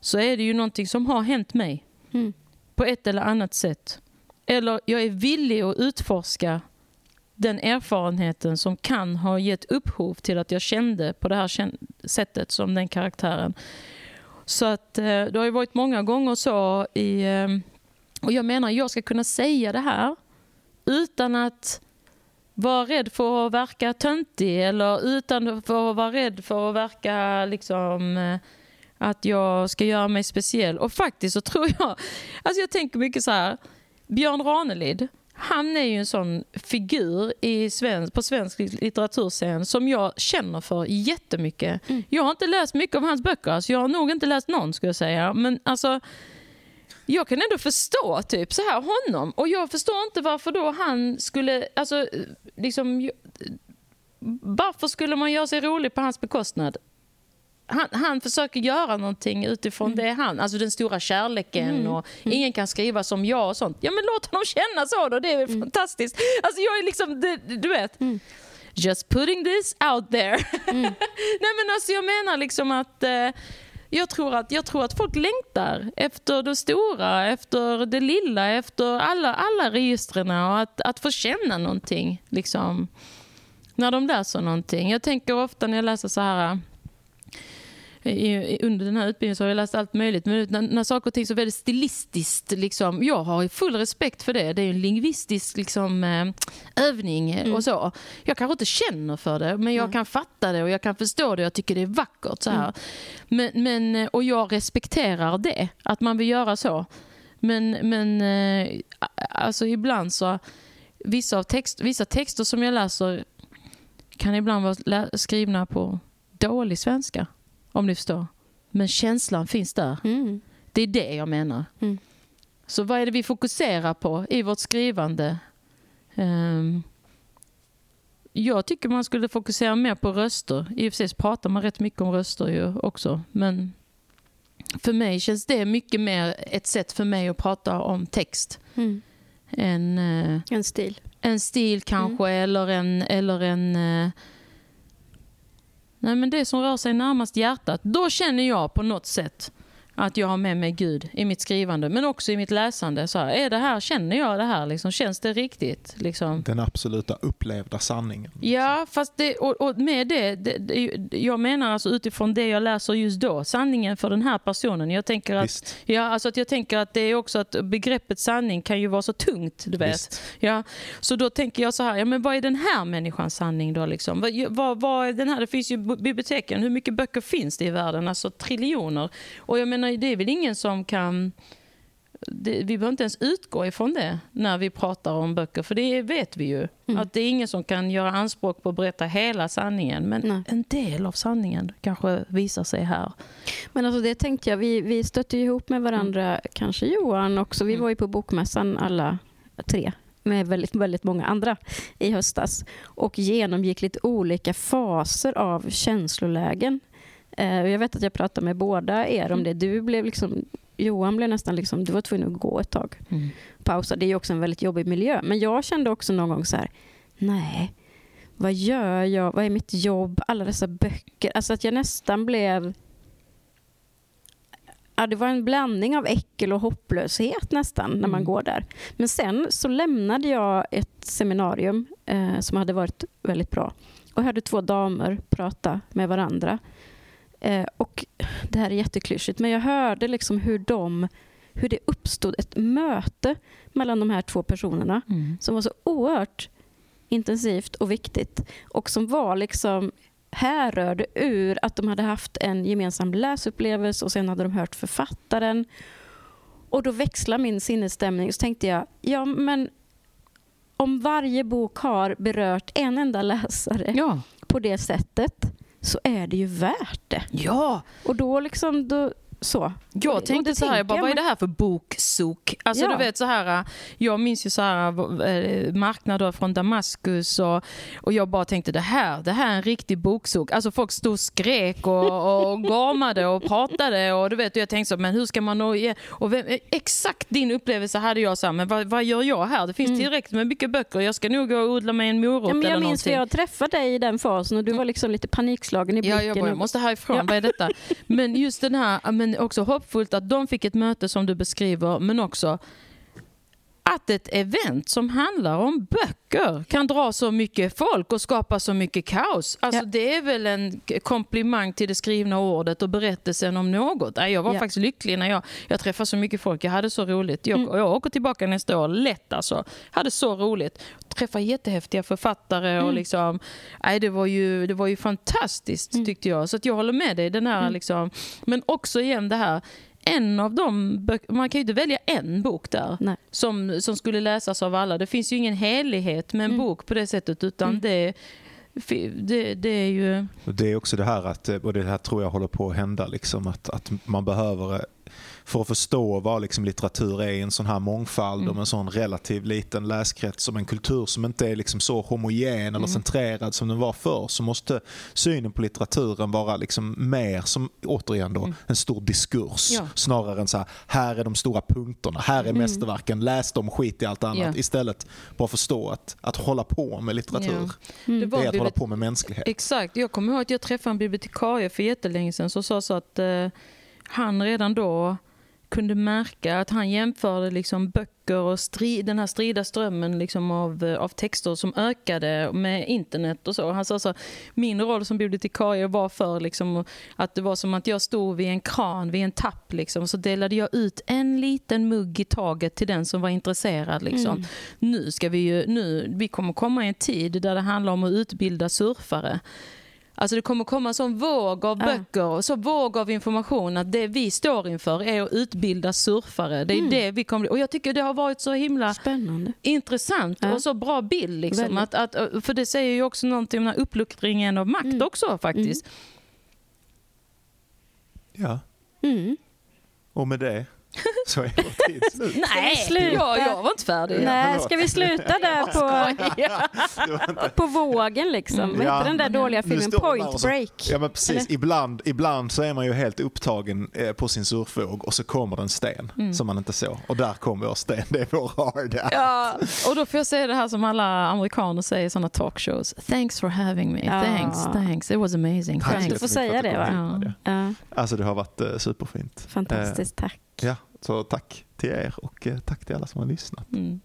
så är det ju någonting som har hänt mig Mm. på ett eller annat sätt. Eller jag är villig att utforska den erfarenheten som kan ha gett upphov till att jag kände på det här sättet som den karaktären. Så att eh, det har ju varit många gånger så i... Eh, och jag menar, jag ska kunna säga det här utan att vara rädd för att verka töntig eller utan för att vara rädd för att verka liksom eh, att jag ska göra mig speciell. Och faktiskt så tror jag, alltså jag tänker mycket så här, Björn Ranelid, han är ju en sån figur i svensk, på svensk litteraturscen som jag känner för jättemycket. Mm. Jag har inte läst mycket av hans böcker, alltså jag har nog inte läst någon skulle jag säga. Men alltså, jag kan ändå förstå typ så här honom. Och jag förstår inte varför då han skulle, alltså liksom, varför skulle man göra sig rolig på hans bekostnad? Han, han försöker göra någonting utifrån det han, alltså den stora kärleken Mm. och ingen kan skriva som jag och sånt. Ja men låt honom känna så då, det är väl fantastiskt. Alltså jag är liksom, det, du vet. Mm. Just putting this out there. Mm. Nej men alltså jag menar liksom att eh, jag tror, att, jag tror att folk längtar efter det stora, efter det lilla, efter alla, alla registren och att, att få känna någonting. Liksom, när de läser någonting. Jag tänker ofta när jag läser så här i, under den här utbildningen så har jag läst allt möjligt. Men när, när saker och ting så väldigt stilistiskt, liksom, jag har full respekt för det. Det är en lingvistisk liksom, eh, övning eh, och så. Jag kanske inte känner för det, men jag kan fatta det och jag kan förstå det jag tycker det är vackert. så här. Men, men, eh, och jag respekterar det, att man vill göra så. Men, men eh, alltså ibland så, vissa, av text, vissa texter som jag läser kan ibland vara skrivna på dålig svenska, om ni förstår. Men känslan finns där. Mm. Det är det jag menar. Mm. Så vad är det vi fokuserar på i vårt skrivande? Ehm, jag tycker man skulle fokusera mer på röster. I och för sig pratar man rätt mycket om röster ju också. Men för mig känns det mycket mer ett sätt för mig att prata om text. Mm. Än eh, En stil. en stil kanske eller en... Eller en eh, nej men det som rör sig närmast hjärtat. Då känner jag på något sätt att jag har med mig Gud i mitt skrivande men också i mitt läsande. Så här, är det här, känner jag det här? Liksom, känns det riktigt? Liksom? Den absoluta upplevda sanningen. Ja, fast det, och, och med det, det, det, jag menar alltså utifrån det jag läser just då, sanningen för den här personen. Jag tänker att, Visst. ja, alltså att jag tänker att det är också att begreppet sanning kan ju vara så tungt, du vet. Visst. Ja, så då tänker jag så här, ja, men vad är den här människans sanning då? Liksom? Vad, vad, vad är den här? Det finns ju biblioteken, hur mycket böcker finns det i världen? Alltså triljoner. Och jag menar, det är väl ingen som kan... Det, vi behöver inte ens utgå ifrån det när vi pratar om böcker, för det vet vi ju. Mm. Att det är ingen som kan göra anspråk på att berätta hela sanningen, men Nej. en del av sanningen kanske visar sig här. Men alltså det tänkte jag, vi, vi stötte ihop med varandra, kanske Johan också. Vi Mm. var ju på Bokmässan alla tre med väldigt, väldigt många andra i höstas och genomgick lite olika faser av känslolägen. Eh, jag vet att jag pratade med båda er om Mm. det. Du blev liksom, Johan blev nästan liksom, du var tvungen att gå ett tag. pausa. Det är ju också en väldigt jobbig miljö. Men jag kände också någon gång så här, nej, vad gör jag? Vad är mitt jobb? Alla dessa böcker. Alltså att jag nästan blev... Ja, det var en blandning av äckel och hopplöshet nästan när man Mm. går där. Men sen så lämnade jag ett seminarium eh, som hade varit väldigt bra och hörde två damer prata med varandra. Eh, och Det här är jätteklyschigt, men jag hörde liksom hur, de, hur det uppstod ett möte mellan de här två personerna Mm. som var så oerhört intensivt och viktigt och som var liksom härrörde ur att de hade haft en gemensam läsupplevelse och sen hade de hört författaren. Och då växlade min sinnesstämning så tänkte jag, ja men om varje bok har berört en enda läsare Ja. på det sättet så är det ju värt det. ja, Och då liksom, då, så. Jag tänkte så här, jag bara, vad är men- det här för boksok? Alltså Ja. du vet så här, jag minns ju så här äh, marknader från Damaskus och, och jag bara tänkte det här, det här är en riktig boksok. Alltså folk stod och skrek och, och gormade och pratade och du vet, och jag tänkte så, men hur ska man nå? Och vem, exakt din upplevelse hade jag så här, men vad, vad gör jag här? Det finns tillräckligt med mycket böcker, jag ska nog gå och odla mig en morot Ja, men eller jag minns någonting. att jag träffade dig i den fasen och du var liksom lite panikslagen i blicken. Ja, jag, bara, jag måste härifrån. Ja. Vad är detta? Men just den här, ja, men också hoppfullt att de fick ett möte som du beskriver, men också att ett event som handlar om böcker kan dra så mycket folk och skapa så mycket kaos. Alltså Ja. Det är väl en komplimang till det skrivna ordet och berättelsen om något. Jag var Ja. faktiskt lycklig när jag, jag träffade så mycket folk. Jag hade så roligt. Jag, Mm. jag åker tillbaka nästa år, lätt alltså. Hade så roligt. Träffade jättehäftiga författare och Mm. liksom, nej, det, var ju, det var ju fantastiskt Mm. tyckte jag. Så att jag håller med dig. Den här, Mm. liksom, men också igen det här, en av de böcker, man kan ju inte välja en bok där Nej. som, som skulle läsas av alla. Det finns ju ingen helighet med en Mm. bok på det sättet utan Mm. det, det, det är ju... Det är också det här att, och det här tror jag håller på att hända, liksom, att, att man behöver, eh, för att förstå vad liksom litteratur är i en sån här mångfald Mm. med en sån relativt liten läskrets som en kultur som inte är liksom så homogen eller Mm. centrerad som den var förr så måste synen på litteraturen vara liksom mer som, återigen då, Mm. en stor diskurs. Ja. Snarare än så här, här är de stora punkterna, här är Mm. mästerverken, läs dem, skit i allt annat. Ja. Istället bara förstå att, att hålla på med litteratur, Mm. Det det är att hålla på med mänsklighet. Exakt. Jag kommer ihåg att jag träffade en bibliotekarie för jättelänge sedan som sa så att eh, han redan då kunde märka att han jämförde liksom böcker och stri, den här strida strömmen liksom av, eh, av texter som ökade med internet och så. Han sa så min roll som bibliotekarie var för liksom, att det var som att jag stod vid en kran, vid en tapp liksom, så delade jag ut en liten mugg i taget till den som var intresserad. Liksom. Mm. Nu ska vi ju, nu, vi kommer komma i en tid där det handlar om att utbilda surfare. Alltså det kommer komma en sån våg av böcker och så våg av information att det vi står inför är att utbilda surfare. Det är Mm. det vi kommer Och jag tycker det har varit så himla Spännande. intressant Ja. och så bra bild. Liksom. Att, att, för det säger ju också någonting om den här uppluckringen av makt Mm. också faktiskt. Ja. Mm. Och med det så är vår tid slut. Nej, sluta? jag, jag var inte färdig. Nej, ska vi sluta där på, på vågen liksom? Mm. Vad Ja. heter den där dåliga Nu filmen? Point så- Break? Ja men precis, Eller? ibland, ibland så är man ju helt upptagen eh, på sin surfvåg och så kommer det en sten Mm. som man inte såg. Och där kom vår sten, det är vår hard. Ja, och då får jag säga det här som alla amerikaner säger i sådana talkshows. Thanks for having me. Ja. Thanks, thanks. It was amazing. Tack Thanks. Du får säga det, va? Ja, Alltså det har varit eh, superfint. fantastiskt, tack. Ja, så tack till er och eh, tack till alla som har lyssnat. Mm.